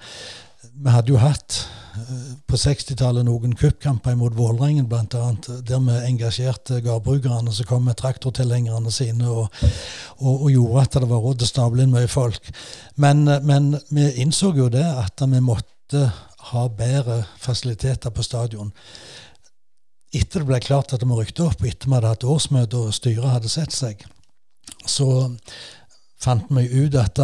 Vi hadde jo hatt på 60-tallet noen cupkamper mot Vålerengen bl.a., der vi engasjerte gårdbrukerne som kom med traktortilhengerne sine og, og, og, gjorde at det var råd å stable inn mye folk. Men, men, vi innså jo det at vi måtte ha bedre fasiliteter på stadion. Etter det ble klart at vi rykte opp, etter vi hadde hatt årsmøte og styret hadde sett seg, så fant vi ut at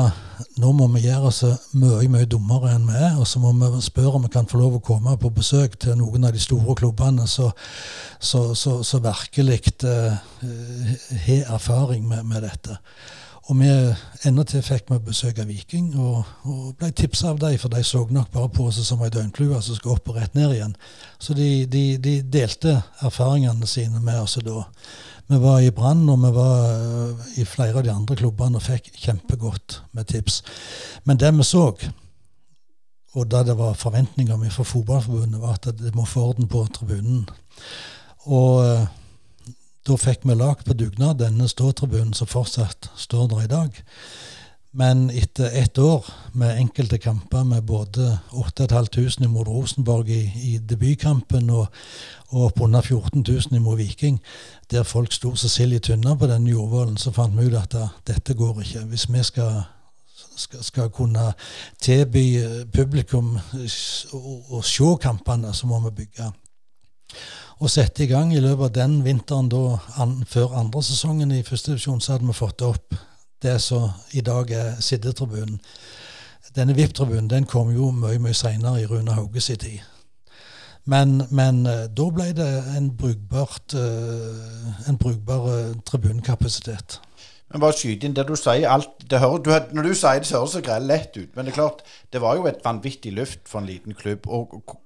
nå må vi gjøre oss mye mye dummere enn vi er. Og så må vi spørre om vi kan få lov å komme på besøk til noen av de store klubbene som virkelig uh, har erfaring med, med, dette. Og vi endatil fikk vi besøk av Viking, og, og ble tipsa av dem, for de så nok bare på oss som ei døgnflue som skulle opp og rett ned igjen. Så de, de, de delte erfaringene sine med oss da. Vi var i Brann og vi var eh, i flere av de andre klubbene og fikk kjempegodt med tips. Men det vi så, og da det var forventninger om fra Fotballforbundet, var at det må få orden på tribunen. Og eh, da fikk vi lagd på dugnad denne ståtribunen som fortsatt står der i dag. Men etter ett år med enkelte kamper med både 8500 mot Rosenborg i, i debutkampen og, og oppunder 14 000 mot Viking, der folk sto så sild i tynna på den jordvollen, så fant vi ut at da, dette går ikke. Hvis vi skal, skal, skal kunne tilby eh, publikum å se kampene, så må vi bygge. Og sette i gang i løpet av den vinteren da, an, før andre sesongen i første divisjon, så hadde vi fått opp det som i dag er sittetribunen. Denne VIP-tribunen den kom jo mye mye seinere i Rune Hauges tid. Men, men, eh, da ble det en, brugbart, uh, en brukbar uh, tribunkapasitet. Men bare skyte inn det du sier. Alt, det hører, du, når du sier det, så høres det greit lett ut. Men det er klart, det var jo et vanvittig løft for en liten klubb. og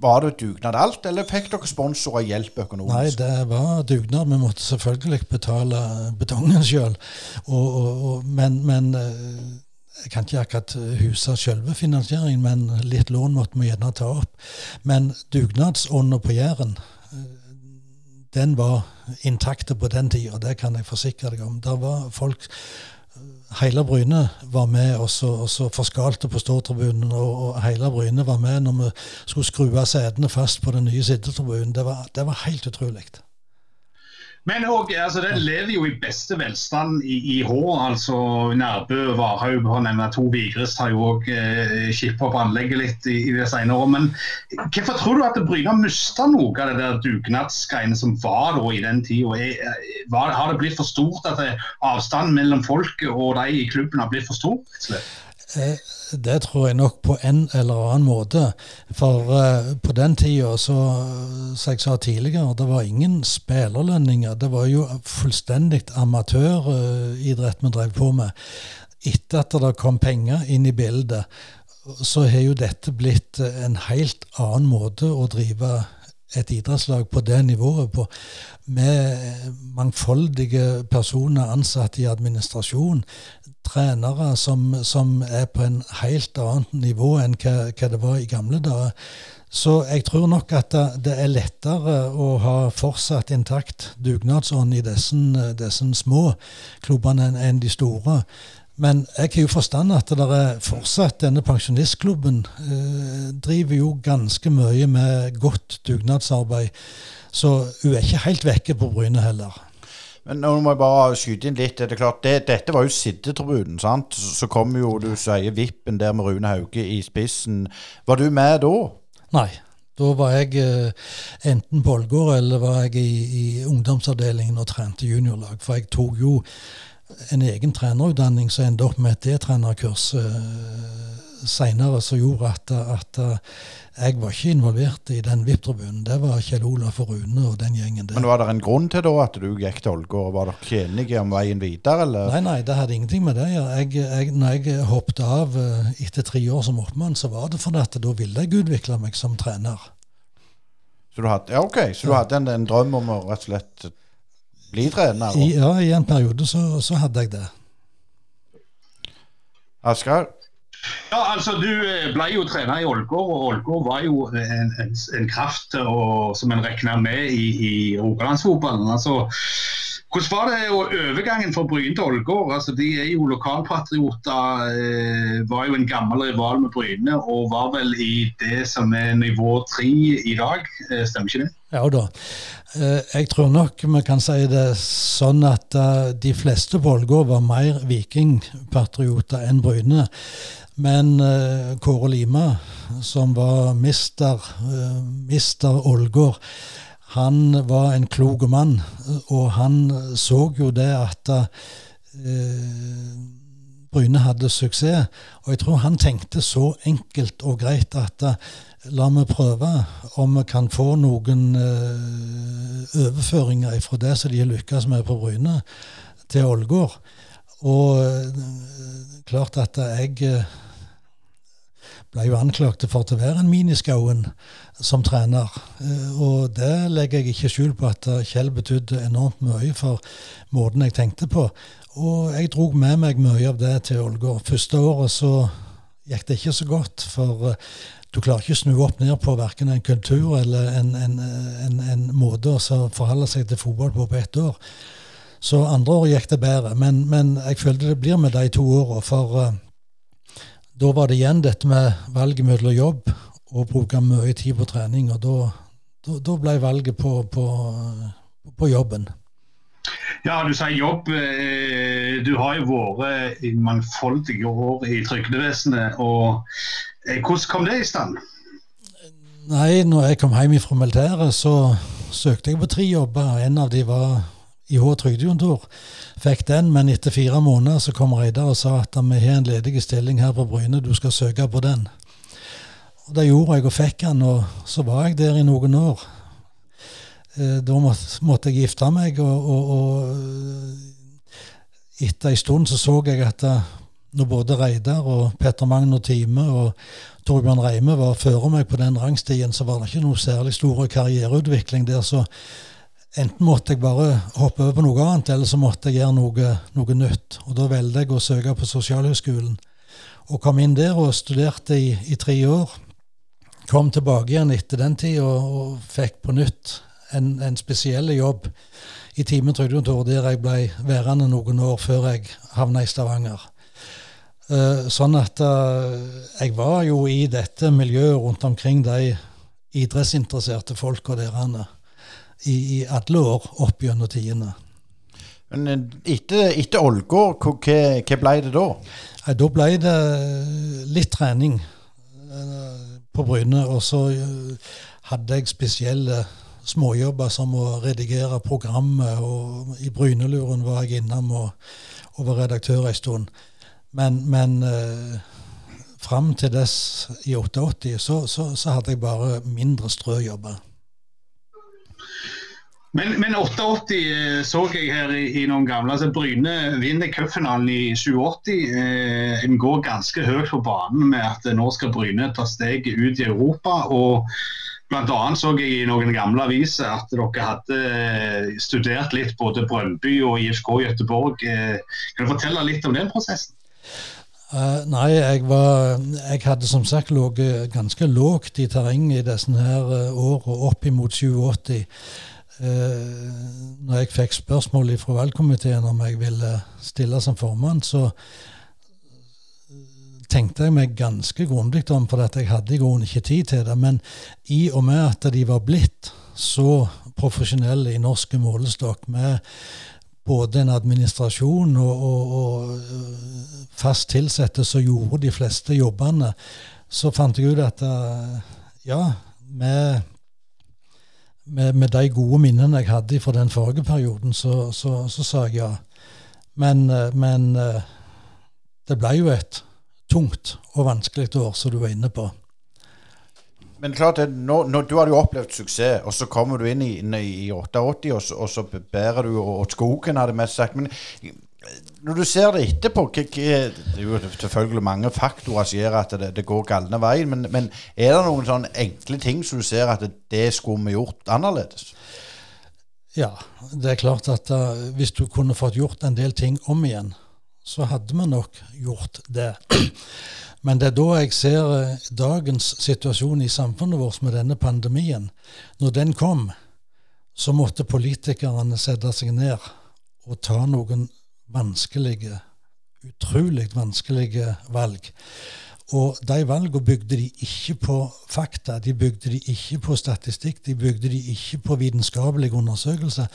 var det dugnad alt, eller fikk dere sponsorer hjelp økonomisk? Nei, det var dugnad. Vi måtte selvfølgelig betale betongen sjøl. Men, men, eh, jeg kan ikke akkurat huske selve finansieringen, men litt lån måtte vi gjerne ta opp. Men dugnadsånda på Jæren, eh, den var intakte på den tida, det kan jeg forsikre deg om. Der var folk hele Bryne var med og så, forskalte på ståtribunen, og, og hele Bryne var med når vi skulle skru av setene fast på den nye sittetribunen. Det, var- det var helt utrolig. Men også, altså, den lever jo i beste velstand i, i Hå. altså Nærbø og Varhaug har nevnt to. Vigrest har jo òg eh, kippet opp anlegget litt i, i det senere år. Men hvorfor tror du at Bryne mista noe av det der dugnadsgreiene som var da i den tida? Har det blitt for stort at det, avstanden mellom folket og de i klubben har blitt for stor? Eh, Det tror jeg nok på en eller annen måte. For uh, på den tida, som jeg sa tidligere, det var ingen spillerlønninger. Det var jo fullstendig amatøridrett vi drev på med. Etter at det kom penger inn i bildet, så har jo dette blitt en helt annen måte å drive et idrettslag på det nivået på, med mangfoldige personer ansatt i administrasjon, trenere som, som er på en helt annet nivå enn hva, hva det var i gamle dager. Så jeg tror nok at det, er lettere å ha fortsatt intakt dugnadsånd i disse, små klubbene enn de store. Men jeg har jo forstand at det er fortsatt denne pensjonistklubben eh, driver jo ganske mye med godt dugnadsarbeid. Så hun er ikke helt vekke på Bryne heller. Men nå må jeg bare skyte inn litt. Det er klart, det, Dette var jo sittetribunen. sant? Så så kom jo, du sier, Vippen der med Rune Hauge i spissen. Var du med da? Nei. Da var jeg eh, enten på Ålgård eller var jeg i, i ungdomsavdelingen og trente juniorlag. For jeg tok jo en egen trenerutdanning som endte opp med et D-trenerkurs eh, seinere, som gjorde at, at eh, jeg var ikke involvert i den VIP-tribunen. Det var Kjell Olaf og Rune og den gjengen der. Men Var det en grunn til da at du gikk til Ålgård? Var dere enige om veien videre, eller? Nei, nei, det hadde ingenting med det å gjøre. Jeg, når jeg hoppet av eh, etter tre år som oppmann, så var det fordi at da ville jeg utvikle meg som trener. Så du hadde, ja, ok, så du hadde en, en drøm om å rett og slett bli trener? I, ja, I en periode så, så hadde jeg det. Asgeir? Ja, altså Du eh, ble jo trener i Ålgård, og Ålgård var jo en, en, en kraft og, som en regna med i, i Rogalandsfotballen. Altså, hvordan var det overgangen fra Bryne til Ålgård? Altså, de er jo lokalpatrioter. Eh, var jo en gammel rival med Bryne og var vel i det som er nivå tre i dag. Eh, stemmer ikke det? Ja da. Eh, Jeg tror nok vi kan si det sånn at eh, de fleste på Ålgård var mer vikingpatrioter enn Bryne. Men uh, Kåre Lima, som var mister, uh, mister Ålgård, han var en klok mann, og han så jo det at uh, Bryne hadde suksess. Og jeg tror han tenkte så enkelt og greit at la meg prøve om vi kan få noen overføringer fra det som de har lykkes med på Bryne, til Ålgård. Og klart at jeg ble jo anklaget for å være en miniskauen som trener. Eh, Og det legger jeg ikke skjul på at Kjell betydde enormt mye for måten jeg tenkte på. Og jeg dro med meg mye av det til Ålgård. Første året så gikk det ikke så godt, for eh, du klarer ikke å snu opp ned på verken en kultur eller en, en, en, en måte å forholde seg til fotball på på ett år. Så andre året gikk det bedre, men, men jeg følte det blir med de to åra. For eh, da var det igjen dette med valget mellom jobb og bruke mye tid på trening. Og da, da, da ble valget på, på, på jobben. Ja, du sier jobb. Eh, Du har jo vært i mangfoldige år i trygdevesenet. og eh, Hvordan kom det i stand? Nei, når jeg kom hjem fra militæret, så søkte jeg på tre jobber. En av de var IH trygdekontor. Fikk den, men etter fire måneder så kom Reidar og sa at vi har en ledig stilling her på Bryne, du skal søke på den. Og Det gjorde jeg og fikk den, og så var jeg der i noen år. Eh, Da måtte, jeg gifte meg, og, og, og etter en stund så så jeg at eh, når både Reidar og Petter Magner Time og Torbjørn Reime var før meg på den rangstien, så var det ikke noe særlig stor karriereutvikling der. Så enten måtte jeg bare hoppe over på noe annet, eller så måtte jeg gjøre noe, noe nytt. Og da valgte jeg å søke på Sosialhøgskolen. Og kom inn der og studerte i, i tre år. Kom tilbake igjen etter den tid og, og fikk på nytt en, en spesiell jobb i Time trygdekontor der jeg ble værende noen år før jeg havna i Stavanger. Uh, sånn at uh, jeg var jo i dette miljøet rundt omkring de idrettsinteresserte folka der i, i alle år opp gjennom tidene. Men etter, etter Ålgård, hva, hva ble det da? Da ble det litt trening på Bryne. Og så hadde jeg spesielle småjobber som å redigere programmet. Og i Bryneluren var jeg innom og, og var redaktør en stund. Men, men eh, fram til dess, i 88, så, så, så hadde jeg bare mindre strøjobber. Men, men 88 eh, så jeg her i, i noen gamle. altså Bryne vinner cupfinalen i 87. Eh, går ganske høyt på banen med at nå skal Bryne ta steget ut i Europa. og Blant annet så jeg i noen gamle aviser at dere hadde eh, studert litt både Brøndby og IFK Gøteborg. Eh, kan du fortelle litt om den prosessen? Uh, nei, jeg, var, jeg hadde som sagt ligget ganske lågt i terrenget i disse her årene, opp imot 87. Uh, når jeg fikk spørsmål fra valgkomiteen om jeg ville stille som formann, så tenkte jeg meg ganske grundig om, for at jeg hadde i grunnen ikke tid til det. Men i og med at de var blitt så profesjonelle i norske målestokk, med både en administrasjon og, og, og fast ansatte som gjorde de fleste jobbene, så fant jeg ut at øh, ja, med, med, med de gode minnene jeg hadde fra den forrige perioden, så, så, så sa jeg ja. Men, øh, men, det ble jo et tungt og vanskelig år, som du var inne på. Men klart, nå, nå, Du hadde jo opplevd suksess, og så kommer du inn i, i 88, og så, og så bærer du og skogen, hadde jeg mest sagt. Men når du ser det etterpå hva, Det er jo selvfølgelig mange faktorer som gjør at det, det går galne veien, men, men, er det noen sånne enkle ting som du ser at det, det skulle vi gjort annerledes? Ja, det er klart at uh, hvis du kunne fått gjort en del ting om igjen, så hadde vi nok gjort det. Men det er da jeg ser uh, dagens situasjon i samfunnet vårt med denne pandemien. Når den kom, så måtte politikerne sette seg ned og ta noen vanskelige, utrolig vanskelige valg. Og de valgene bygde de ikke på fakta, de bygde de ikke på statistikk, de bygde de ikke på vitenskapelige undersøkelser.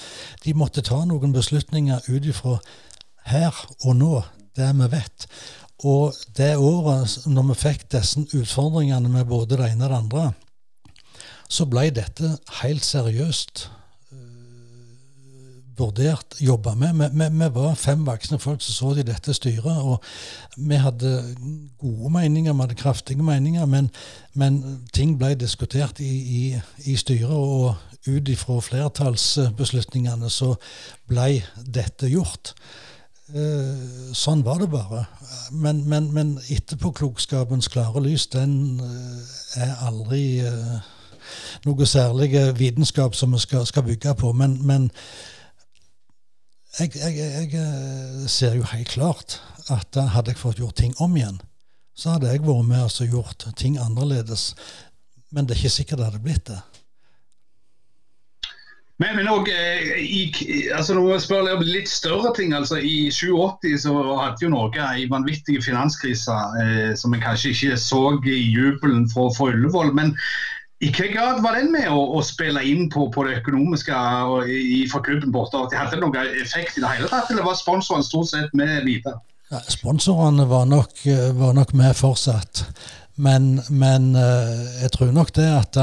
De måtte ta noen beslutninger ut ifra her og nå, det vi vet. Og det året når vi fikk disse utfordringene med både det ene og det andre, så ble dette helt seriøst vurdert, jobba med. Vi, var fem voksne folk som så i dette styret, og vi hadde gode meninger, vi hadde kraftige meninger, men, men ting ble diskutert i, i, i styret, og ut ifra flertallsbeslutningene så ble dette gjort. Eh, sånn var det bare. Men, men, men etterpåklokskapens klare lys, den eh, er aldri eh, noe særlig vitenskap som vi skal, skal bygge på. Men, men jeg, jeg, jeg, ser jo helt klart at hadde jeg fått gjort ting om igjen, så hadde jeg vært med og gjort ting annerledes. Men det er ikke sikkert det hadde blitt det. Men, men også, eh, i, altså Når vi spør om litt større ting altså I 87 så hadde jo Norge en vanvittig finanskrise eh, som vi kanskje ikke så i jubelen fra, fra Ullevål. Men i hvilken grad var den med å, å spille inn på, på, det økonomiske og, i, for klubben borte? Hadde det noen effekt i det hele tatt, eller var sponsorene stort sett med videre? Ja, sponsorene var nok, var nok, med fortsatt. Men, men eh, jeg tror nok det at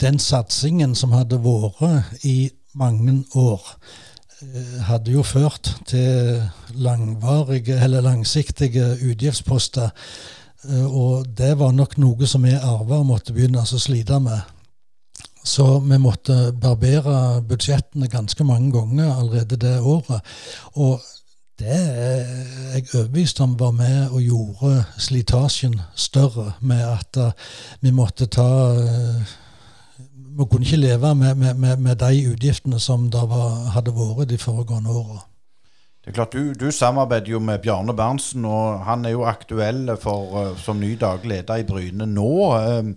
den satsingen som hadde vært i mange år, eh, hadde jo ført til langvarige eller langsiktige utgiftsposter. Eh, og det var nok noe som vi arva og måtte begynne å slite med. Så vi måtte barbere budsjettene ganske mange ganger allerede det året. Og det er jeg overbevist om var med og gjorde slitasjen større, med at eh, vi måtte ta vi kunne ikke leve med, med, med, de utgiftene som det hadde vært de foregående åra. Det er klart, Du, du samarbeider jo med Bjarne Berntsen, og han er jo aktuell for, uh, som ny daglig leder i Bryne nå. Um,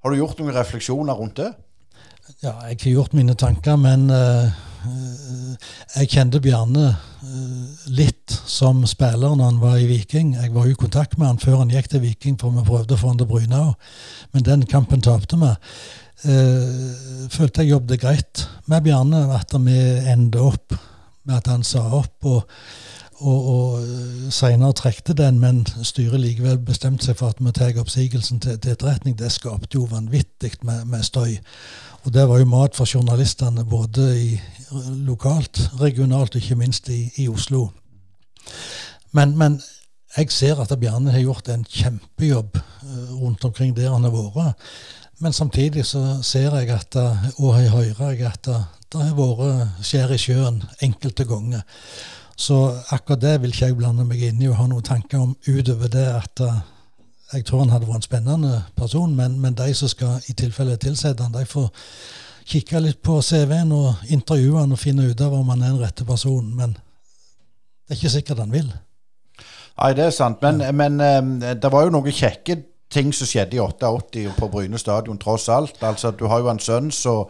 har du gjort noen refleksjoner rundt det? Ja, jeg har gjort mine tanker, men uh, jeg kjente Bjarne uh, litt som spiller når han var i Viking. Jeg var i kontakt med han før han gikk til Viking, for vi prøvde å få han til Bryne òg. Men den kampen tapte vi. Uh, følte jeg jobbet greit med Bjarne, at vi endte opp med at han sa opp. og og, og seinere trekte den, men styret likevel bestemte seg for at vi tar oppsigelsen til, til, etterretning. Det skapte jo vanvittig med, med, støy. Og det var jo mat for journalistene både i, lokalt, regionalt og ikke minst i, i Oslo. Men, men, jeg ser at Bjarne har gjort en kjempejobb uh, rundt omkring der han har vært. Men samtidig så ser jeg at, og jeg hører jeg at det har vært skjær i sjøen enkelte ganger. Så akkurat det vil ikke jeg blande meg inn i og ha noen tanker om utover det at uh, jeg tror han hadde vært en spennende person, men, men de som skal i tilfelle tilsette han, de får kikke litt på CV-en og intervjue han og finne ut av om han er den rette personen. Men det er ikke sikkert han vil. Nei, det er sant. Men, ja. men um, det var jo noen kjekke ting som skjedde i 88 på Bryne stadion, tross alt. Altså, Du har jo en sønn som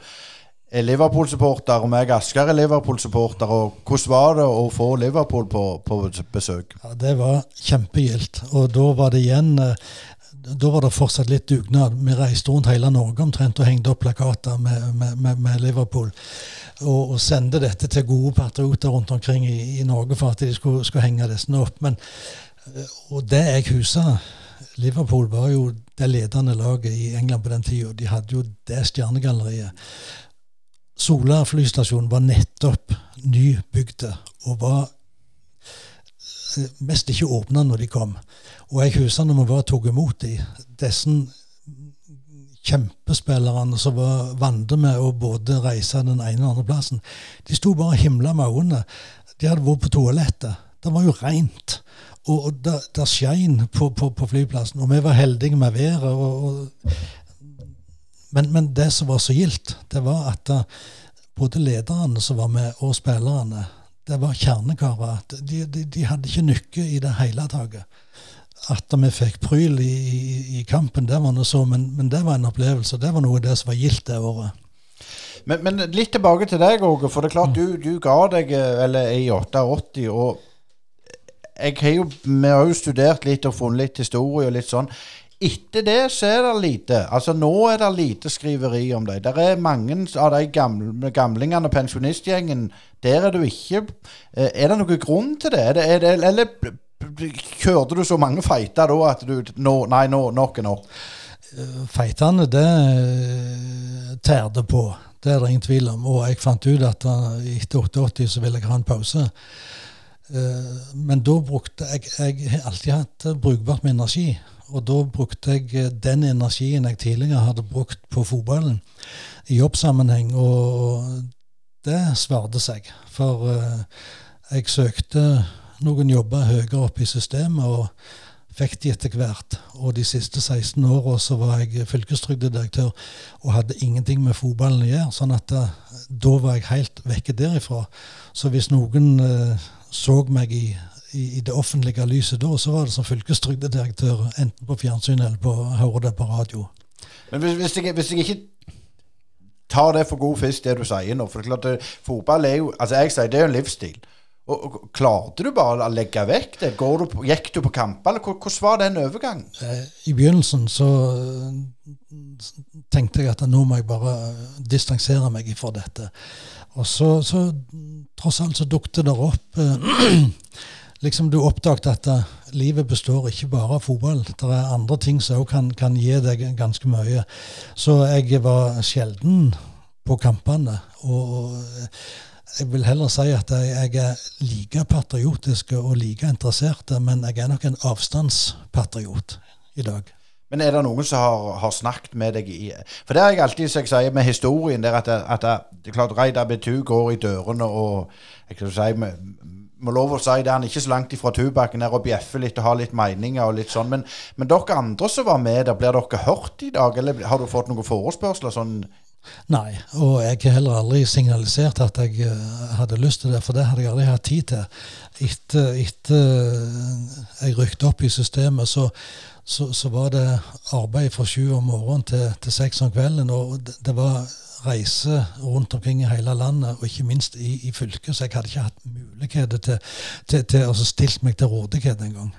er Liverpool-supporter, og meg Asker er Liverpool-supporter. og Hvordan var det å få Liverpool på, på besøk? Ja, Det var kjempegildt. Og da var det igjen eh, da var det fortsatt litt dugnad. Vi reiste rundt hele Norge omtrent og hengte opp plakater med, med, med, Liverpool. Og, og, sendte dette til gode patrioter rundt omkring i, i Norge for at de skulle, skulle henge disse opp. Men, eh, og det jeg husa Liverpool var jo det ledende laget i England på den tida. De hadde jo det stjernegalleriet. Sola flystasjon var nettopp nybygde og var eh, mest ikke åpna når de kom. Og jeg husker når vi var tok imot de, disse kjempespillerne som var vant med å både reise den ene og andre plassen, de sto bare og himla med øynene. De hadde vært på toalettet. Det var jo rent. Og det, det skein på, på, på, flyplassen. Og vi var heldige med været. og, og men, men, det som var så gildt, det var at uh, både lederne som var med, og spillerne, det var kjernekarer. De, de, de, hadde ikke nykke i det hele tatt. At vi fikk pryl i, i, i kampen, det var noe så, men, men, det var en opplevelse. Det var noe av det som var gildt det året. Men, men, litt tilbake til deg, Åge. For det er klart, du, du ga deg eh, eller, i 88. og jeg har jo, Vi har jo studert litt og funnet litt historie og litt sånn. Etter det så er det lite. Altså Nå er det lite skriveri om dem. Der er mange av de gamle, gamlingene, pensjonistgjengen, der er du ikke eh, Er det noen grunn til det? Er det, er det eller kjørte du så mange feiter da at du nå, Nei, nå, nok er nok? Eh, feitene, det eh, tærde på. Det er det ingen tvil om. Og jeg fant ut at etter 88 så ville jeg ha en pause. Men da brukte jeg Jeg har alltid hatt brukbart med energi. Og da brukte jeg eh, den energien jeg tidligere hadde brukt på fotballen i jobbsammenheng, og det svarte seg. For uh, jeg søkte noen jobber høyere opp i systemet, og fikk de etter hvert. Og de siste 16 åra så var jeg fylkestrygdedirektør og hadde ingenting med fotballen å gjøre. sånn at uh, da var jeg helt vekke derifra. Så hvis noen så meg i i, i, det offentlige lyset da, så var det som fylkestrygdedirektør, enten på fjernsyn eller på høre det på radio. Men hvis, hvis, jeg, hvis, jeg, ikke tar det for god fisk, det du sier nå For det er klart, det, fotball er jo Altså, jeg sier det er jo en livsstil. Og, og, Klarte du bare å legge vekk det? Du på, gikk du på kamper, eller hvordan var den overgangen? Eh, I begynnelsen så tenkte jeg at nå må jeg bare distansere meg fra dette. Og så, så tross alt så dukket det opp eh, liksom du oppdaget at uh, livet består ikke bare av fotball. Det er andre ting som òg kan, kan, gi deg ganske mye. Så jeg var sjelden på kampene. Og jeg vil heller si at jeg er like patriotisk og like interessert, men jeg er nok en avstandspatriot i dag. Men er det noen som har, har, snakket med deg i For det har jeg alltid som jeg sier med historien der at, at, det er klart Reidar Betu går i dørene og jeg kan si, med, må lov å si det, han er ikke så langt ifra tubakken her og bjeffer litt og har litt meninger og litt sånn. Men, men dere andre som var med der, blir dere hørt i dag? Eller har du fått noen forespørsler sånn Nei, og jeg har heller aldri signalisert at jeg eh, hadde lyst til det, for det hadde jeg aldri hatt tid til. Etter, etter jeg rykket opp i systemet, så, så, så, var det arbeid fra sju om morgenen til, til seks om kvelden. Og det, det, var reise rundt omkring i hele landet, og ikke minst i, i fylket, så jeg hadde ikke hatt muligheter til, å stille meg til rådighet engang.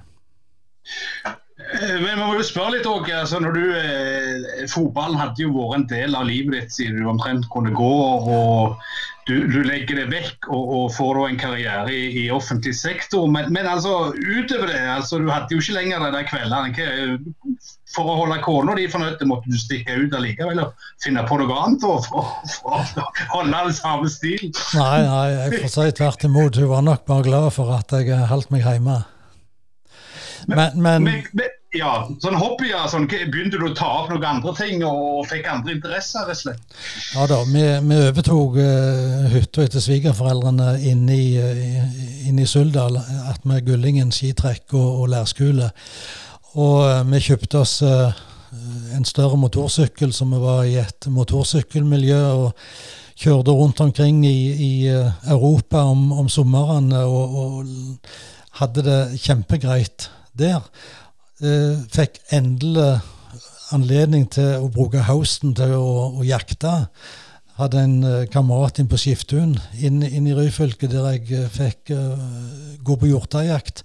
Eh, men man må jo spørre litt også, altså eh, Fotballen hadde jo vært en del av livet ditt siden du omtrent kunne gå. og Du, du legger det vekk og, og får da en karriere i, i offentlig sektor. Men, men, altså utover det, altså du hadde jo ikke lenger de kveldene. For å holde kona di fornøyd måtte du stikke ut allikevel og finne på noe annet for, for, for, for holde den samme stil. Nei, nei, jeg får si tvert imot. Hun var nok bare glad for at jeg holdt meg hjemme. Men, men, men, ja, sånn hobbyer, sånn, begynte du å ta opp noen andre ting og fikk andre interesser? rett og slett? Ja da, vi, vi overtok uh, hytta etter svigerforeldrene inne i, uh, inn i Suldal attmed Gullingen skitrekk og, og lærskule. Og uh, vi kjøpte oss uh, en større motorsykkel, så vi var i et motorsykkelmiljø. og Kjørte rundt omkring i, i Europa om, om somrene og, og hadde det kjempegreit der. Eh, fikk endelig anledning til å bruke hausten til å, å jakte. Hadde en uh, kamerat inn på Skiftun inn, inn, i Ryfylke der jeg uh, fikk uh, gå på hjortejakt.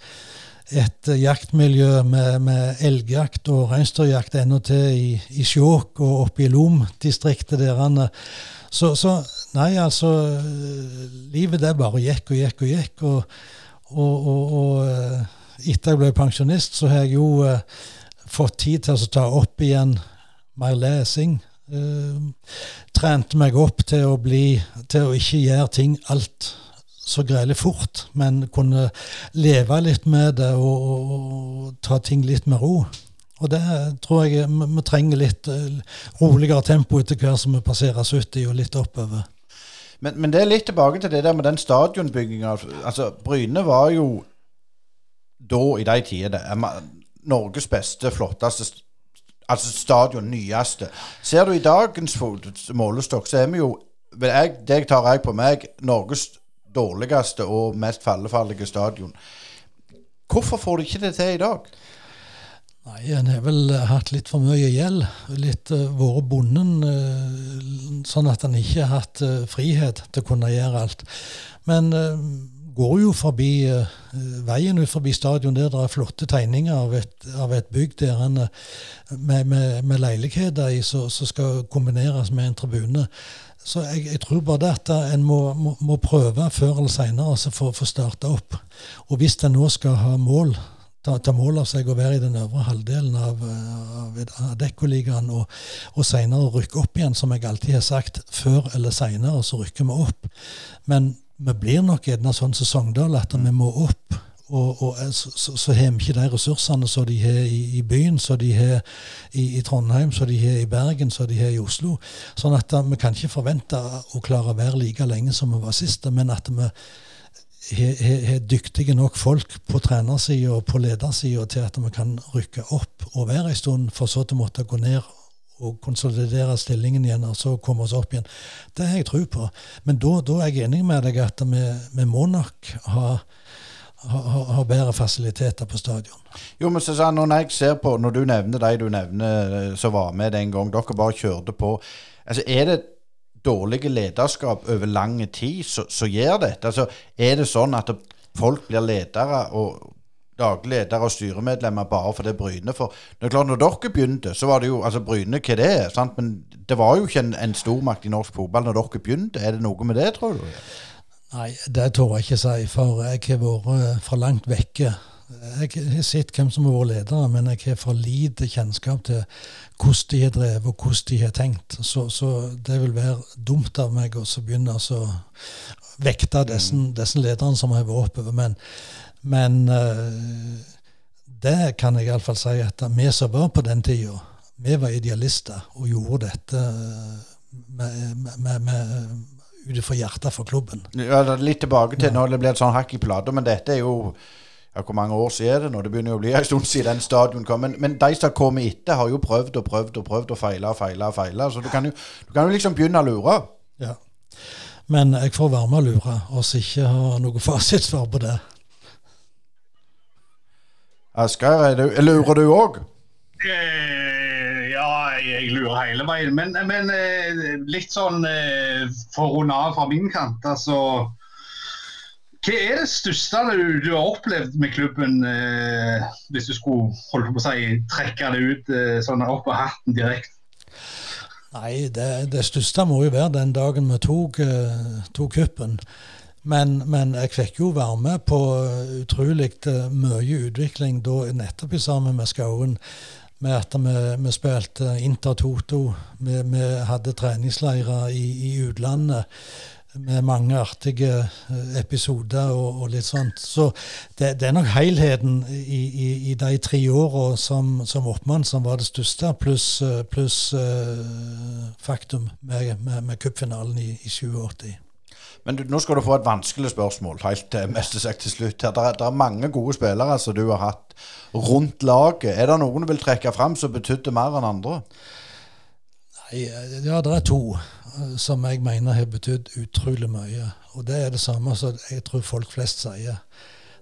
Et jaktmiljø med, med, elgjakt og reinsdyrjakt ennå til i, i Skjåk og oppe i Lom-distriktet der. Så, så, nei, altså Livet der bare gikk og gikk og gikk. og, og, og, og etter jeg ble pensjonist, så har jeg jo eh, fått tid til å ta opp igjen mer lesing. Uh, trente meg opp til å bli Til å ikke gjøre ting alt så greielig fort, men kunne leve litt med det og, og, og ta ting litt med ro. Og det tror jeg vi, trenger litt uh, roligere tempo etter hvert som vi passerer 70 og litt oppover. Men, men, det er litt tilbake til det der med den stadionbygginga. Altså, Bryne var jo da, i de tider, er Norges beste, flotteste altså stadion, nyeste. Ser du i dagens målestokk, så er vi jo jeg, Det tar jeg på meg Norges dårligste og mest fallefarlige stadion. Hvorfor får de ikke det til i dag? Nei, En har vel hatt litt for mye gjeld. Litt uh, vært bonden uh, sånn at en ikke har hatt uh, frihet til å kunne gjøre alt. Men uh, går jo forbi uh, veien ut forbi stadion der det er flotte tegninger av et, av et bygg der en, med, med, med, leiligheter i som skal kombineres med en tribune. Så jeg, jeg tror bare det at en må, må, må prøve før eller senere for å få starta opp. Og hvis en nå skal ha mål ta, ta, mål av seg å være i den øvre halvdelen av, av, av Dekkoligaen og, og senere rykke opp igjen, som jeg alltid har sagt. Før eller senere så rykker vi opp. Men vi blir nok gjerne sånn som Sogndal at vi må opp. Og, og eh, så, har vi ikke de ressursene som de har i, i byen, som de har i, i, Trondheim, som de har i Bergen, som de har i Oslo. Sånn at da, vi kan ikke forvente å klare å være like lenge som vi var sist, men at vi har dyktige nok folk på trenersida og på ledersida til at vi kan rykke opp og være en stund, for så til å måtte gå ned og konsolidere stillingen igjen og så komme oss opp igjen. Det har jeg tro på. Men da, da, er jeg enig med deg at vi, vi må nok ha, ha, bedre fasiliteter på stadion. Jo, men Susanne, Når jeg ser på, når du nevner de du nevner eh, som var med den gang, dere bare kjørte på. altså Er det dårlige lederskap over lang tid som gjør dette? Altså, Er det sånn at folk blir ledere og daglig leder og styremedlemmer bare for det Bryne. For det er klart, når dere begynte, så var det jo altså Bryne hva det er. sant? Men det var jo ikke en, en stormakt i norsk fotball når dere begynte. Er det noe med det, tror du? Nei, det tør jeg ikke si, for jeg har vært eh, for langt vekke. Jeg har sett hvem som har vært ledere, men jeg har for lite kjennskap til hvordan de har drevet og hvordan de har tenkt. Så, så det vil være dumt av meg å begynne å vekte disse, disse lederne som har vært oppover. Men men uh, det kan jeg iallfall si at vi som var på den tida, vi var idealister og gjorde dette med, med, med ut ifra hjertet for klubben. Ja, Litt tilbake til ja. når det blir et sånn hakk i plata, men dette er jo ja, Hvor mange år siden er det nå? Det begynner jo å bli en stund siden den stadion kom. Men, men de som kommer etter, har jo prøvd og prøvd og prøvd og feila og feila. og feila. Så du kan, jo, du kan jo liksom begynne å lure. Ja. Men jeg får være med å lure, og ikke har noe fasitsvar på det. Asgeir, lurer du òg? Eh, ja, jeg lurer hele veien. Men, men eh, litt sånn eh, for å runde av fra min kant, altså Hva er det største du, du har opplevd med klubben, eh, hvis du skulle holde på å si, trekke det ut eh, sånn opp av hatten direkte? Nei, det, det, største må jo være den dagen vi tok, eh, tok kuppen. Men, men, jeg fikk jo være med på utrolig uh, mye utvikling da nettopp sammen med Skauen. Med at vi, vi spilte Inter-Toto, vi, vi, hadde treningsleirer i, i utlandet med mange artige eh, episoder og, og litt sånt. Så det, det, er nok helheten i, i, i de tre åra som, som oppmann som var det største, pluss plus, uh, faktum med, med, med cupfinalen i, i 87. Men du, nå skal du få et vanskelig spørsmål helt til sagt til slutt. her. Det er, er mange gode spillere som du har hatt rundt laget. Er det noen du vil trekke fram som betydde mer enn andre? Nei, ja, det er to som jeg mener har betydd utrolig mye. Og det er det samme som jeg tror folk flest sier.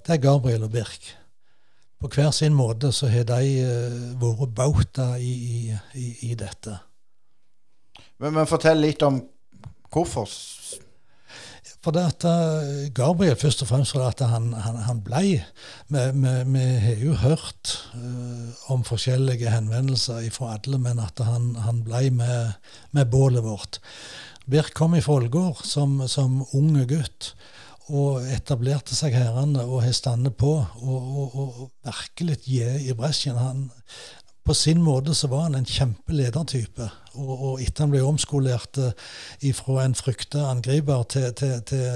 Det er Gabriel og Birk. På hver sin måte så har de uh, vært bauta i, i, i, dette. Men, men fortell litt om hvorfor for det at eh, Gabriel først og fremst fordi at han, han, han blei. Vi har jo hørt uh, om forskjellige henvendelser fra alle, men at han, han blei med, med, bålet vårt. Birk kom fra Ålgård som, som unge gutt og etablerte seg herrene og har stått på og, og, og virkelig gitt i bresjen. Han, på sin måte så var han en kjempeledertype. Og, og etter han ble omskolert uh, fra en frykta angriper til, til, til,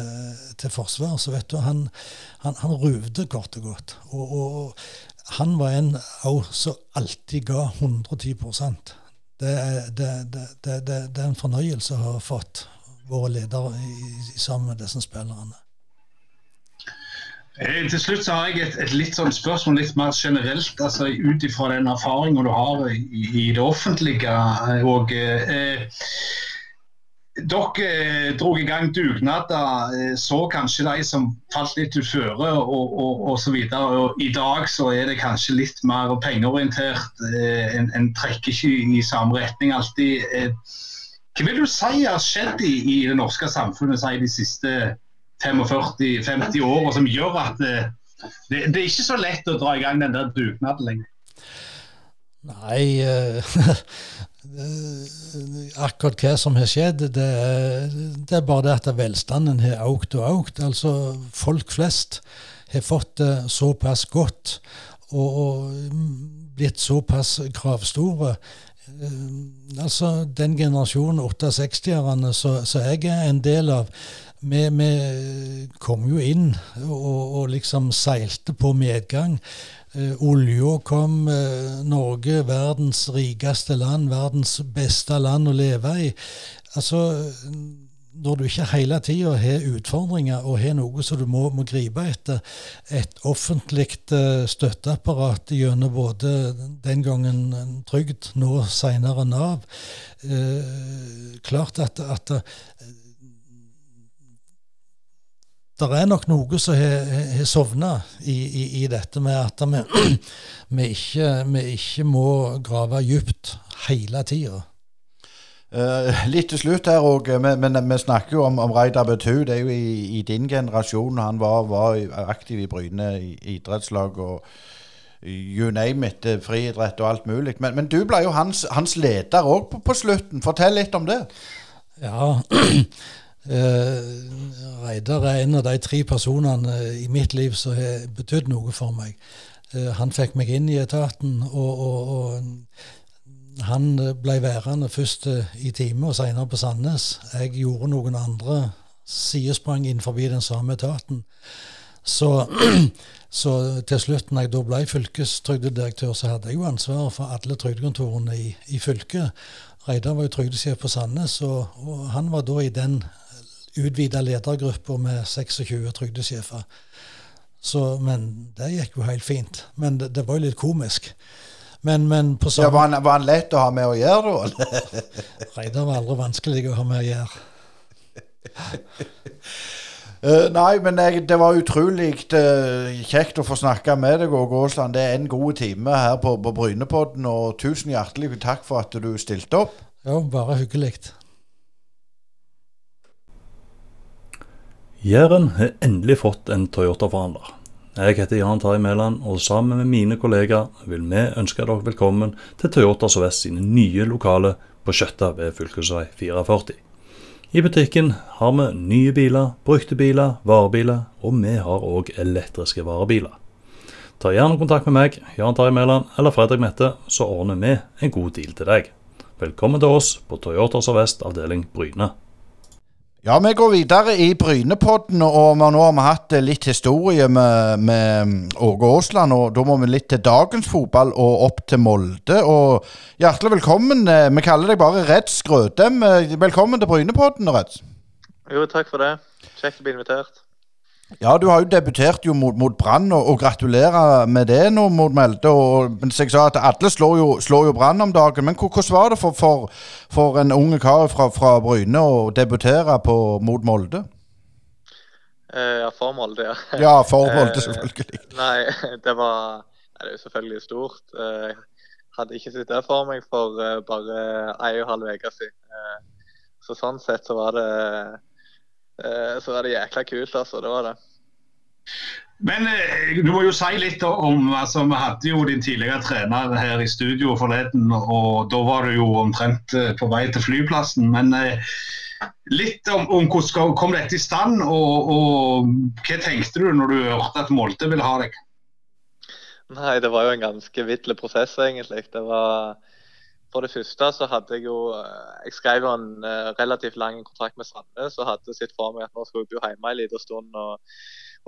til, forsvar, så vet du, han, han, han ruvde kort og godt. Og, og, han var en som alltid ga 110 det er, det, det, det er en fornøyelse å ha fått våre ledere i, i sammen med disse spillerne. Eh, til slutt så har jeg et, et litt sånn spørsmål litt mer generelt, altså ut ifra den erfaringen du har i, i det offentlige. Eh, og eh, Dere eh, dro i gang dugnader, så kanskje de som falt litt utføre og. Og I dag så er det kanskje litt mer pengeorientert. En, en trekker ikke i samme retning alltid. Hva vil du si har skjedd i, i det norske samfunnet de siste 45-50 år, og som gjør at det, det, det, er ikke så lett å dra i gang den der dugnaden lenger. Nei uh, Akkurat hva som har skjedd, det det er bare det at velstanden har økt og økt. Altså, folk flest har fått det såpass godt og, og blitt såpass kravstore. Uh, altså, den generasjonen 68-erne som jeg er en del av, vi, vi, kom jo inn og, og, liksom seilte på medgang. Eh, Olja kom, eh, Norge verdens rikeste land, verdens beste land å leve i. Altså, når du ikke hele tida har utfordringer og har noe som du må, må gripe etter, et offentlig eh, støtteapparat gjennom både den gangen trygd, nå senere Nav eh, Klart at, at det er nok noe som har sovna i, i, i, dette med at vi, vi, ikke, vi ikke, må grave dypt hele tida. Uh, litt til slutt her òg, men, men, vi snakker jo om, om Reidar Betu. Det er jo i, i, din generasjon. Han var, var aktiv i Bryne idrettslag og you name it, eh, friidrett og alt mulig. Men, men du ble jo hans, hans leder òg på, på slutten. Fortell litt om det. Ja, Uh, Reidar er en av de tre personene i mitt liv som har betydd noe for meg. Uh, han fikk meg inn i etaten, og, og, og han ble værende først i time og senere på Sandnes. Jeg gjorde noen andre sidesprang innenfor den samme etaten. Så, så, til slutt, når jeg da ble fylkestrygdedirektør, så hadde jeg jo ansvaret for alle trygdekontorene i, i fylket. Reidar var jo trygdesjef på Sandnes, og, og, han var da i den utvida ledergrupper med 26 trygdesjefer. Så, men det gikk jo helt fint. Men det, det var jo litt komisk. Men, men på Ja, var, han, var han lett å ha med å gjøre, da? Reidar var aldri vanskelig å ha med å gjøre. Uh, nei, men jeg, det var utrolig uh, kjekt å få snakke med deg, Åge Aasland. Det er en god time her på, på Brynepodden, og tusen hjertelig takk for at du stilte opp. Ja, bare hyggelig. Jæren har endelig fått en Toyota-forhandler. Jeg heter Jan Terje Mæland, og sammen med mine kollegaer vil vi ønske dere velkommen til Toyota Sør-Vest sine nye lokaler på Skjøtta ved fylkesvei 44. I butikken har vi nye biler, brukte biler, varebiler, og vi har òg elektriske varebiler. Ta gjerne kontakt med meg, Jan Terje Mæland eller Fredrik Mette, så ordner vi en god deal til deg. Velkommen til oss på Toyota Sør-Vest avdeling Bryne. Ja, vi går videre i Brynepodden, og nå har vi hatt eh, litt historie med, med Åge Aasland. Og da må vi litt til dagens fotball og opp til Molde. Og hjertelig velkommen. eh, Vi kaller deg bare Reds Grødem. Eh, Velkommen til Brynepodden, Reds. Jo, takk for det. Kjekt å bli invitert. Ja, du har jo debutert jo mot, mot Brann, og, og gratulerer med det nå mot Melde. Og, men som jeg sa at alle slår jo, slår jo Brann om dagen. Men hvordan var det for, for, for en unge kar fra, fra Bryne å debutere på, mot Molde? Eh, ja, for Molde, ja. Ja, for Molde, Eh, selvfølgelig. Nei, det var nei, Det er jo selvfølgelig stort. Eh, Jeg hadde ikke sett det for meg for eh, bare ei og en halv uke siden. Eh, Så sånn sett så var det eh, Så var det jækla kult, altså. Det var det. Men eh, du må jo si litt om altså Vi hadde jo din tidligere trener her i studio forleden, og da var du jo omtrent eh, på vei til flyplassen. Men eh, litt om, om hvordan kom dette i stand, og, og hva tenkte du når du hørte at Molde ville ha deg? Nei, det var jo en ganske vill prosess, egentlig. Det var For det første så hadde jeg jo eh, Jeg skrev jo en eh, relativt lang kontrakt med Sandnes og hadde sett for meg at nå skulle jeg bo hjemme en liten stund og,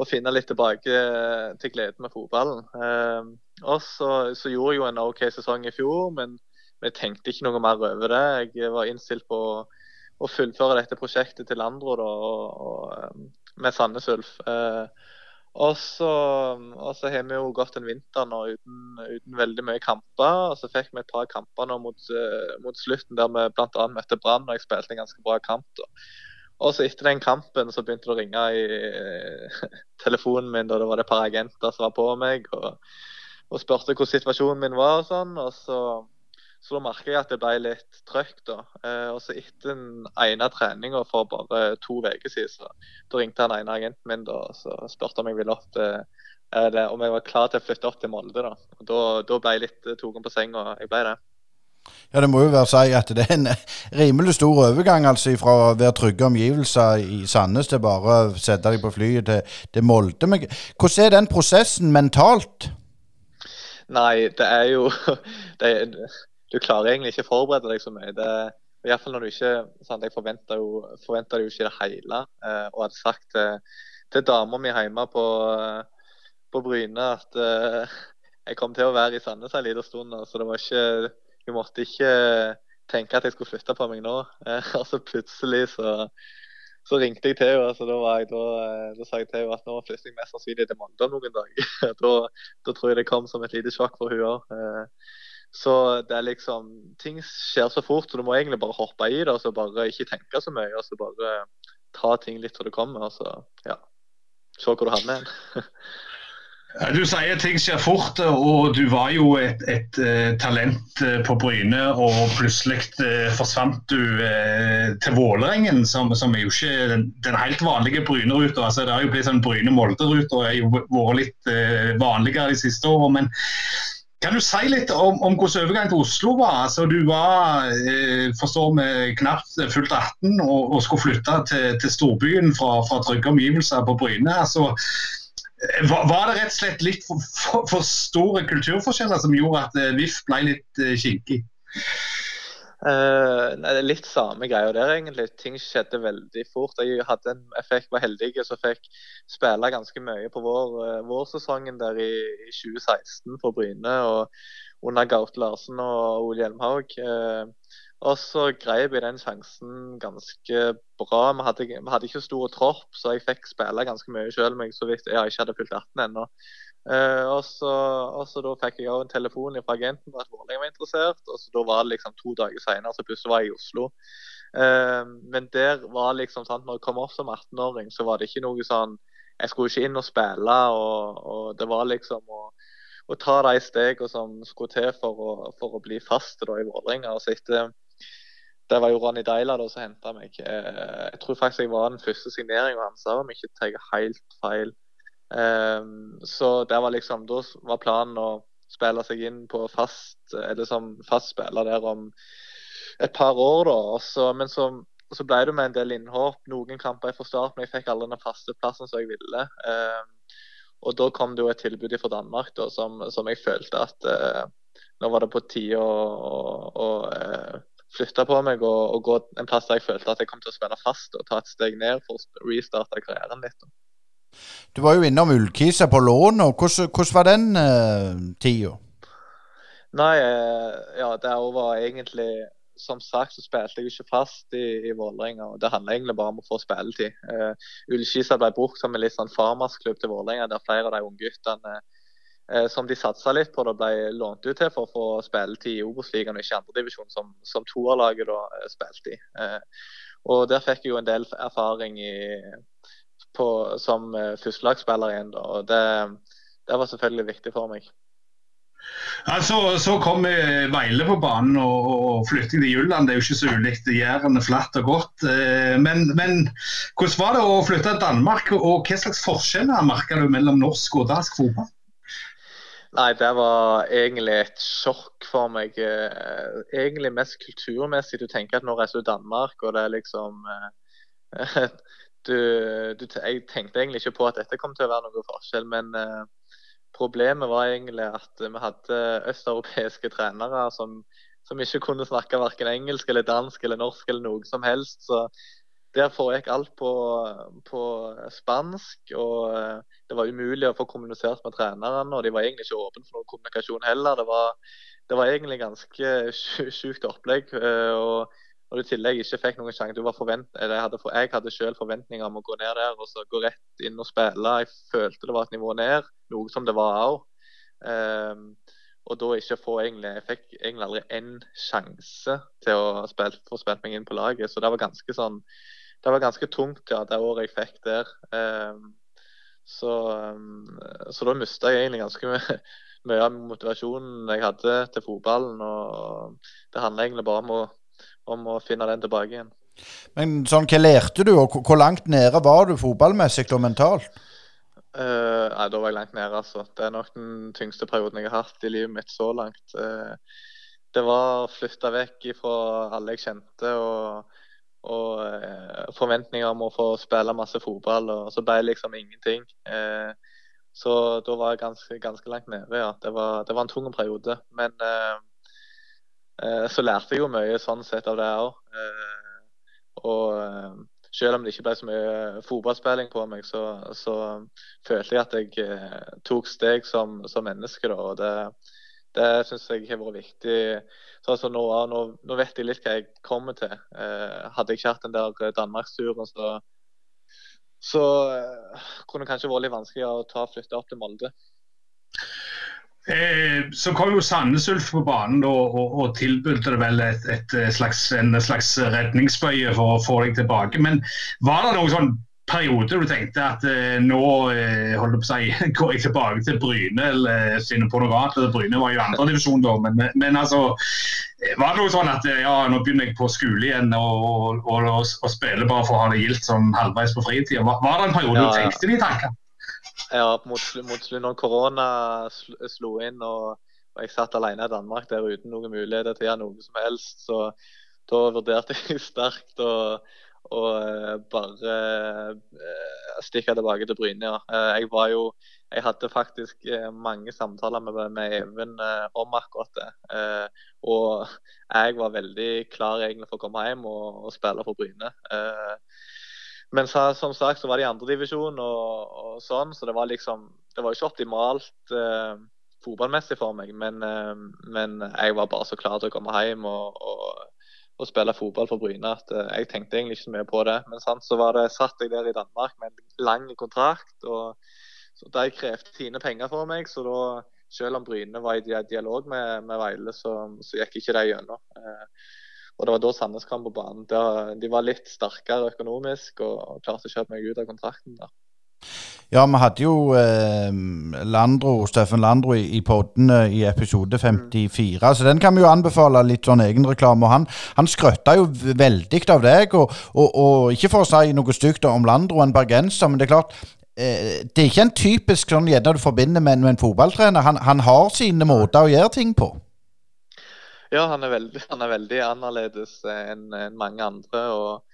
og finne litt tilbake eh, til gleden med fotballen. Eh, og så, så gjorde jeg jo en OK sesong i fjor, men jeg tenkte ikke noe mer over det. Jeg var innstilt på å, fullføre dette prosjektet til Landro da, og, og, eh, med Sandnes Ulf. Eh, og så, og så har vi jo gått en vinter nå uten, uten veldig mye kamper. Og så fikk vi et par kamper nå mot, eh, mot slutten der vi bl.a. møtte Brann, og jeg spilte en ganske bra kamp. da. Og så etter den kampen så begynte det å ringe i telefonen min, da det var det et par agenter som var på meg og, og spurte hvordan situasjonen min var og sånn. Og så, så da merka jeg at det ble litt trøkk, da. Eh, og så etter den ene treninga for bare to uker siden, så da ringte han ene agenten min da, og så spurte om jeg ville opp til eller om jeg var klar til å flytte opp til Molde. Da og da, da ble jeg litt eh, tatt på senga, og jeg ble det. Ja, det må jo være å si at det er en rimelig stor overgang altså fra å være trygge omgivelser i Sandnes til bare å sette deg på flyet til, til Molde. Men hvordan er den prosessen mentalt? Nei, det er jo det, Du klarer egentlig ikke å forberede deg så mye. Det, i hvert fall når du ikke sant, Jeg forventa jo, jo ikke det hele. Eh, og hadde sagt til, til dama mi hjemme på, på Bryne at eh, jeg kom til å være i Sandnes en liten stund. Så det var ikke Hun måtte ikke tenke at jeg skulle flytte på meg nå. Eh, og så plutselig så så ringte jeg til henne. Altså, da, var jeg, da, eh, da sa jeg til henne at nå flytter jeg mest sannsynlig til Molde om noen dager. da, da tror jeg det kom som et lite sjokk for henne òg. Så det er liksom Ting skjer så fort, så du må egentlig bare hoppe i det og så bare ikke tenke så mye. Og så bare ta ting litt til det kommer, og så ja, se hvor du havner hen. Du sier ting skjer fort, og du var jo et, et, et talent eh, på Bryne. Og plutselig eh, forsvant du eh, til Vålerengen, som, som er jo ikke den, den helt vanlige Bryne-ruta. Altså, det har jo blitt sånn Bryne-Molde-ruta og har jo vært litt eh, vanligere de siste årene. Men kan du si litt om, om hvordan overgangen til Oslo var? Altså, du var eh, forstår vi, knapt fullt 18 og, og skulle flytte til, til storbyen fra, fra trygge omgivelser på Bryne. altså var, var det rett og slett litt for, for, for store kulturforskjeller som gjorde at eh, VIF ble litt eh, kinkig? Eh, er litt samme greia der, egentlig. Ting skjedde veldig fort. Jeg, hadde en, jeg var heldig så fikk spille ganske mye på vår, uh, vårsesongen der i, i 2016 for Bryne. og Under Gaute Larsen og Ole Hjelmhaug. Uh, Og så grep jeg den sjansen ganske bra. Vi hadde, vi hadde ikke stor tropp, så jeg fikk spille ganske mye sjøl men så vidt jeg ikke hadde fylt 18 ennå. Uh, og, så, og så da fikk jeg også en telefon fra agenten at Vålerenga var interessert. og så Da var det liksom to dager senere, så plutselig var jeg i Oslo. Uh, men der var liksom sant, når jeg kom opp som 18-åring, så var det ikke noe sånn Jeg skulle ikke inn og spille, og, og det var liksom å, å ta de stegene som skulle til for å, for å bli fast da, i Vålerenga. Og så det var jo Ronny Deila da som henta meg. Uh, jeg tror faktisk jeg var den første signeringa hans, om jeg ikke tar helt feil. Um, så det var liksom, da var planen å spille seg inn på fast, eller som fast spiller der om et par år. da, Også, Men så, så, ble det med en del innhopp, noen kamper fra start, men jeg fikk aldri den faste plassen som jeg ville. Um, og da kom det jo et tilbud fra Danmark da, som, som jeg følte at uh, nå var det på tide å, å, å uh, flytte på meg og, og, gå en plass der jeg følte at jeg kom til å spille fast og ta et steg ned for å restarte karrieren litt. Da. Du var jo innom Ullkisa på lån. Hvordan, hvordan var den uh, tida? Nei, uh, ja, det var egentlig Som sagt så spilte jeg ikke fast i, i Vålerenga. og Det handler egentlig bare om å få spilletid. Uh, Ullkisa ble brukt som en litt sånn farmersklubb til Vålerenga, der flere av de unge guttene uh, som de satsa litt på, da ble lånt ut til for å få spilletid i Obos-ligaen og ikke andredivisjon, som, som toerlaget da spilte i. og Der fikk jeg jo en del erfaring i på, som uh, førstelagsspiller igjen. Da. og det, det, var selvfølgelig viktig for meg. Ja, så, så kom Veile på banen og, og flytting til Jylland. Det er jo ikke så ulikt Jæren flatt og godt. Eh, men, men, hvordan var det å flytte til Danmark, og hva slags forskjeller merka du mellom norsk og dansk fotball? Nei, det var egentlig et sjokk for meg. Eh, egentlig mest kulturmessig. Du tenker at nå reiser du Danmark, og det er liksom du, du, jeg tenkte egentlig ikke på at dette kom til å være noen forskjell, men uh, problemet var egentlig at vi hadde østeuropeiske trenere som, som ikke kunne snakke verken engelsk eller dansk eller norsk eller noe som helst. så der foregikk alt på, på spansk, og uh, det var umulig å få kommunisert med trenerne. Og de var egentlig ikke åpne for noen kommunikasjon heller. Det var, det var egentlig ganske sjukt opplegg. Uh, og når du i tillegg ikke fikk noen sjanse Jeg hadde, selv forventninger om å gå ned der og så gå rett inn og spille. Jeg følte det var et nivå ned, noe som det var òg. Um, ehm, og da ikke få egentlig Jeg fikk egentlig aldri én sjanse til å spille, få spilt meg inn på laget. Så det var ganske sånn Det var ganske tungt, ja, det året jeg fikk der. Um, så, um, så, da mista jeg egentlig ganske mye, mye av motivasjonen jeg hadde til fotballen. Og det handler egentlig bare om å om å finne den tilbake igjen. Men sånn, Hva lærte du, og hvor langt nede var du fotballmessig og mentalt? Uh, nei, Da var jeg langt nede. altså. Det er nok den tyngste perioden jeg har hatt i livet mitt så langt. Uh, det var å flytte vekk fra alle jeg kjente, og, og uh, forventninger om å få spille masse fotball. og Så ble det liksom ingenting. så da var jeg ganske, ganske langt nede, ja. Det var, det var en tung periode. Men så lærte jeg jo mye sånn sett av det òg. Eh, og eh, selv om det ikke ble så mye fotballspilling på meg, så, så følte jeg at jeg tok steg som, som menneske. Da, og det, det syns jeg har vært viktig. Så altså nå, nå, nå, vet jeg litt hva jeg kommer til. hadde jeg ikke hatt den der danmarksturen, så, så kunne det kanskje vært litt vanskeligere å ta flytte opp til Molde. Eh, så kom jo Sandnes Ulf på banen og, og, og tilbød vel et, et slags, en slags redningsbøye for å få deg tilbake. Men var det noen sånn periode du tenkte at eh, nå eh, holder på å si, går jeg tilbake til Bryne eller sine på noe annet? Bryne var jo andredivisjon da, men, men altså var det noe sånn at ja, nå begynner jeg på skole igjen og, og, og, og spiller bare for å ha det gildt sånn halvveis på fritida? Var, var, det en periode ja, du tenkte de tankene? Ja, mot, mot slutt når korona slo inn og, og, jeg satt alene i Danmark der uten noen muligheter til å gjøre noe som helst, så da vurderte jeg sterkt å, å eh, bare uh, stikke tilbake til Bryne. Ja. Uh, jeg var jo jeg hadde faktisk mange samtaler med, med Even om akkurat det. Og jeg var veldig klar egentlig for å komme hjem og, og spille for Bryne. Men så, som sagt så var det i andredivisjon og, og sånn, så det var liksom Det var jo ikke optimalt eh, fotballmessig for meg, men, eh, men, jeg var bare så klar til å komme hjem og, og, og spille fotball for Bryne at eh, jeg tenkte egentlig ikke så mye på det. Men sant, så var det, satt jeg der i Danmark med en lang kontrakt. og så De krevde sine penger for meg, så da, selv om Bryne var i dialog med, med Veile, så, så, gikk ikke det gjennom. Uh, og Det var da Sandnes kom på banen. Der, de var litt sterkere økonomisk og, og klarte å kjøpe meg ut av kontrakten. der. Ja, vi hadde jo eh, Landro, Steffen Landro i, i poddene i episode 54, mm. så den kan vi jo anbefale litt sånn egenreklame. Han, han skrøtta jo veldig av deg, og, og, og, ikke for å si noe stygt om Landro, en bergenser, men det er klart eh, det er ikke en typisk sånn gjerne du forbinder med, med en fotballtrener. Han, han, har sine måter å gjøre ting på. Ja, han er veldig, han er veldig annerledes enn en mange andre. og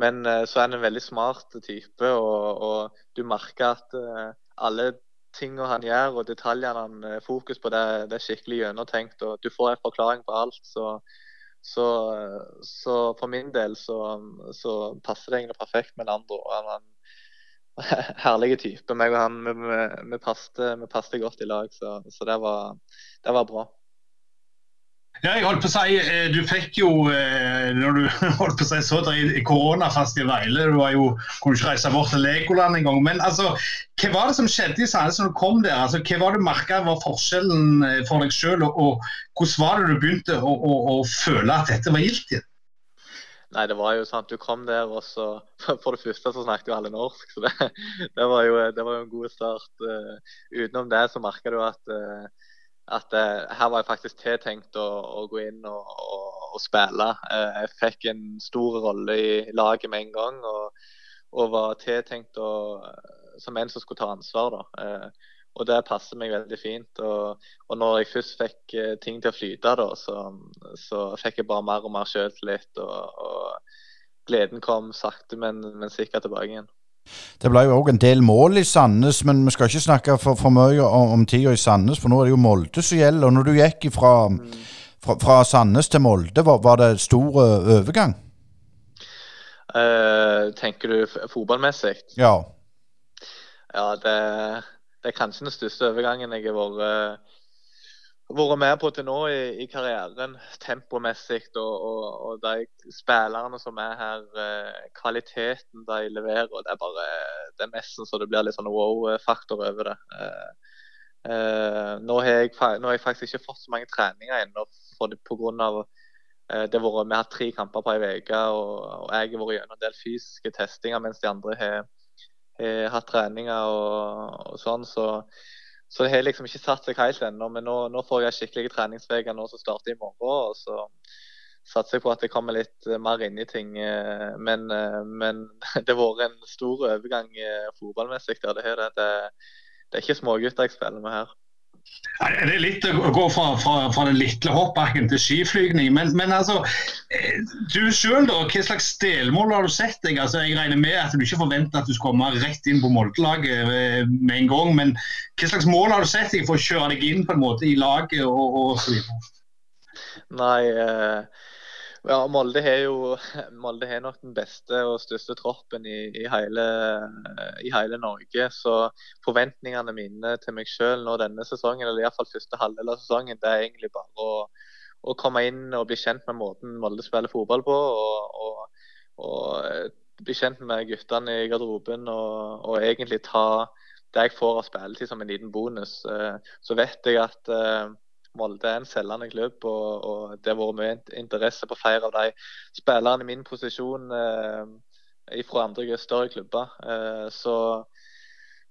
men uh, så er han en veldig smart type, og, og du merker at uh, alle tingene han gjør og detaljene han uh, fokus på, det, det, er skikkelig gjennomtenkt. og Du får en forklaring på alt. Så, så, så for min del så, så, passer det egentlig perfekt med Landro. Han er en herlig type. Meg og han vi, vi, vi, passte, vi passte godt i lag, så, så det, var, det var bra. Ja, jeg holdt på å si, eh, Du fikk jo eh, når du holdt på å si så i koronafast i Veile, du var jo, kunne ikke reise bort til Legoland engang. Men altså, hva var det som skjedde i Sandnes når du kom der? Altså, hva var det merka var forskjellen eh, for deg sjøl, og, og, hvordan var det du begynte å, å, å føle at dette var gildt? Nei, det var jo sant, du kom der, og så For det første så snakket jo alle norsk, så det, det, var, jo, det var, jo, en god start. Utenom det så merka du at at uh, her var jeg faktisk tiltenkt å, å gå inn og, og, og spille. Uh, jeg fikk en stor rolle i laget med en gang, og, og var tiltenkt som en som skulle ta ansvar. da. Uh, og det passer meg veldig fint. Og, og når jeg først fikk ting til å flyte, da, så, så fikk jeg bare mer og mer sjøltillit. Og, og gleden kom sakte, men, men sikkert tilbake igjen. Det ble jo òg en del mål i Sandnes, men vi skal ikke snakke for, for mye om, om tida i Sandnes, for nå er det jo Molde som gjelder. og Når du gikk fra, fra, fra Sandnes til Molde, var, var det stor overgang? Uh, tenker du fotballmessig? Ja. Ja, det, det, er kanskje den største overgangen jeg har vært vært med på til nå i, i karrieren, tempomessig. Og, og, og, de spillerne som er her, eh, kvaliteten de leverer, det er bare det er nesten så det blir litt sånn wow-faktor over det. Eh, eh, nå, har jeg, nå, har jeg, faktisk ikke fått så mange treninger ennå pga. Eh, det har vi har tre kamper på ei uke, og, og, jeg har vært gjennom en del fysiske testinger mens de andre har, har hatt treninger og, og sånn. så så det har liksom ikke satt seg helt ennå. Men nå, nå får jeg skikkelige nå som starter i morgen. og så satser jeg på at jeg kommer litt eh, mer inn i ting. Eh, men, eh, men det har vært en stor overgang fotballmessig. Det, det, det er ikke smågutter jeg spiller med her. Det er litt å gå fra, fra, fra den lille hoppbakken til skiflygning. Men, men altså, eh, du sjøl, hva slags delmål har du sett deg? Altså, jeg regner med at du ikke forventer at du skal komme rett inn på Molde-laget eh, med en gang. Men hva slags mål har du sett deg for å kjøre deg inn på en måte i laget og, og så videre? Nei, eh, ja, Molde har jo Molde har nok den beste og største troppen i, i, hele, i hele, Norge. Så forventningene mine til meg selv nå denne sesongen, eller iallfall første halvdel av sesongen, det er egentlig bare å, å, komme inn og bli kjent med måten Molde spiller fotball på. og, og, og bli kjent med guttene i garderoben og, og, egentlig ta det jeg får av spilletid som en liten bonus. Eh, så vet jeg at eh, Molde er en selgende klubb, og, og det har vært mye interesse på flere av de spillerne i min posisjon eh, fra andre større klubber. Eh, så,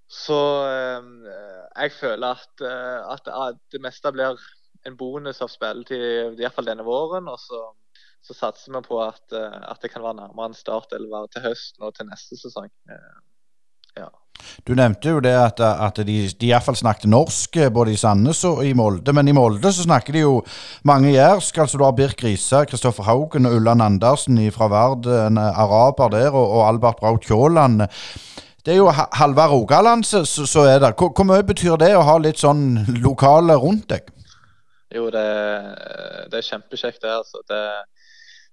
så eh, jeg føler at, eh, at, det meste blir en bonus av spilletid, iallfall denne våren. og så så satser vi på at, eh, at, det kan være nærmere en start eller være til høsten og til neste sesong. Eh, ja. Du nevnte jo det at, at de, de iallfall snakket norsk eh, både i Sandnes og i Molde. Men i Molde så snakker de jo mange jærsk. altså Du har Birk Risa, Kristoffer Haugen og Ulland Andersen fra Vard, en araber der, og, og Albert Braut Kjåland. Det er jo halve Rogaland så er det. Hvor, hvor, mye betyr det å ha litt sånn lokale rundt deg? Jo, det, det er kjempekjekt, det. altså. Det,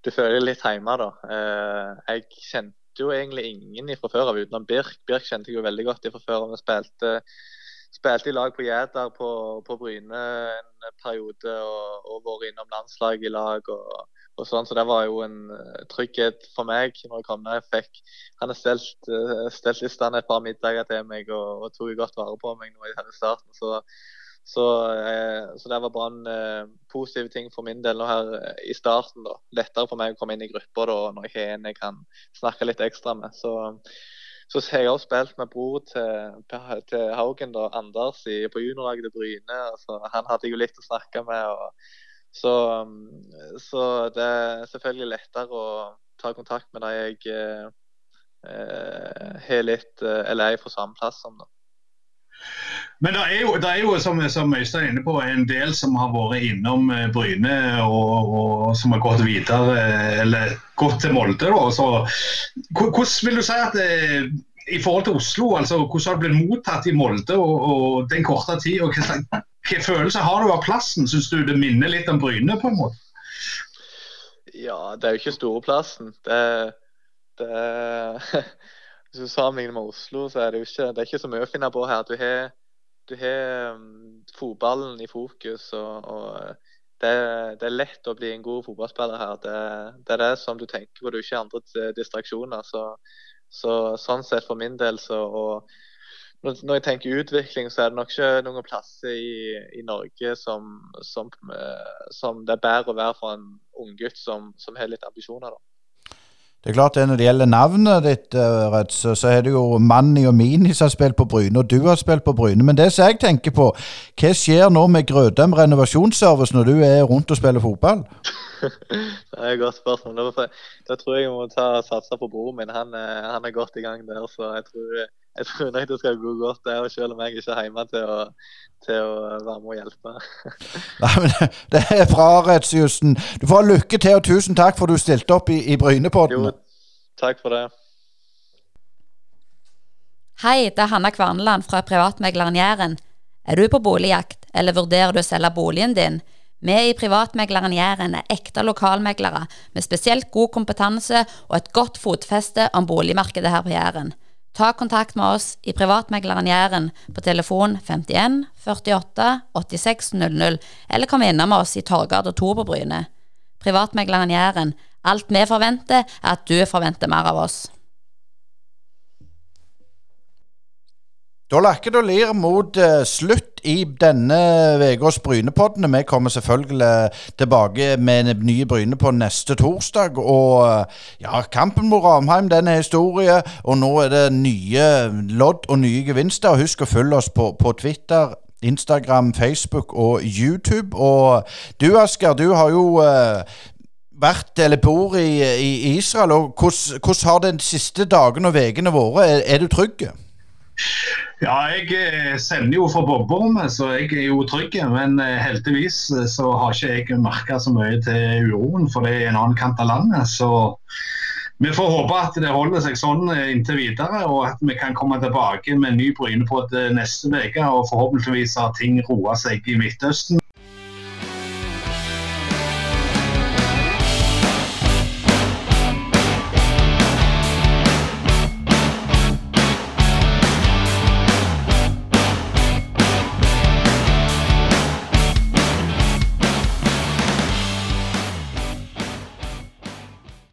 du føler litt hjemme, da. Eh, jeg kjente jo egentlig ingen fra før av utenom Birk. Birk kjente jeg jo veldig godt fra før. Vi spilte, spilte, i lag på Jæder på, på, Bryne en periode og, og vært innom landslaget i lag. og og sånn, så det var jo en uh, trygghet for meg når jeg kom ned. Jeg fikk, han har stelt, uh, stelt stand et par middager til meg og, og tok godt vare på meg nå i denne starten. Så, så, uh, så, det var en positiv ting for min del nå her i starten. da. Lettere for meg å komme inn i grupper da, når jeg har en jeg kan snakke litt ekstra med. Så, så jeg har spilt med bror til, til Haugen, da, Anders, i, på juniorlaget til Bryne. Altså, han hadde jeg jo litt å snakke med. og så, um, så, det er selvfølgelig lettere å ta kontakt med de jeg eh, eh, har litt eh, eller er fra samme plass som. Da. Men det er jo, det er jo som, som Øystein er inne på, en del som har vært innom eh, Bryne og, og, som har gått videre, eller gått til Molde. Så, hvordan vil du si at det, i forhold til Oslo, altså, hvordan har det blitt mottatt i Molde og, og den korte tid? Og hva, hva følelse har du av plassen? Syns du det minner litt om Bryne på en måte? Ja, det er jo ikke storeplassen. Det, det Hvis du sammenligner med Oslo, så er det jo ikke, det er ikke så mye å finne på her. Du har, du har um, fotballen i fokus, og, og det, det, er lett å bli en god fotballspiller her. Det, det, er det som du tenker på, det er ikke andre distraksjoner. Så, så, sånn sett for min del så og når jeg tenker utvikling, så er det nok ikke noen plasser i, i Norge som, som, eh, som, det er bedre å være for en unggutt som, som har litt ambisjoner. da. Det er klart det Når det gjelder navnet ditt, Rødse, så er det jo Manni og Mini som har spilt på Bryne, og du har spilt på Bryne. Men det som jeg tenker på, hva skjer nå med Grødem renovasjonsservice når du er rundt og spiller fotball? det er et godt spørsmål. Da tror jeg jeg må ta satse på broren min. Han, han, er godt i gang der. så jeg tror jeg tror nok det skal gå godt, det, selv om jeg ikke er hjemme til å, til å være med og hjelpe. Nei, men Det er bra, Redsjussen. Du får ha lykke til, og tusen takk for at du stilte opp i, i Brynepodden. Jo, takk for det. Hei, det er Hanna Kvarneland fra privatmegleren Jæren. Er du på boligjakt, eller vurderer du å selge boligen din? Vi i Privatmegleren Jæren er ekte lokalmeglere med spesielt god kompetanse og et godt fotfeste om boligmarkedet her på Jæren. Ta kontakt med oss i Privatmegleren Jæren på telefon 51 48 86 00, eller kom innom oss i Torgata 2 på Bryne. Privatmegleren Jæren. Alt vi forventer, er at du forventer mer av oss. Da lakker det og lir mot uh, slutt i denne ukas Brynepodden. Vi kommer selvfølgelig tilbake med en ny Bryne på neste torsdag. Og uh, ja, kampen mot Ramheim den er historie, og nå er det nye lodd og nye gevinster. Husk å følge oss på, på Twitter. Instagram, Facebook og YouTube. Og du Asker, du har jo uh, vært eller bor i, i Israel. og Hvordan, har de siste dagene og ukene vært? Er, er du trygg? Ja, jeg eh, sender jo fra bobberommet, så jeg er jo trygg. Men eh, heldigvis eh, så har ikke jeg merka så mye til uroen, for det er en annen kant av landet. Så vi får håpe at det holder seg sånn inntil videre, og at vi kan komme tilbake med en ny Brynepod neste uke. Og forhåpentligvis har ting roa seg i Midtøsten.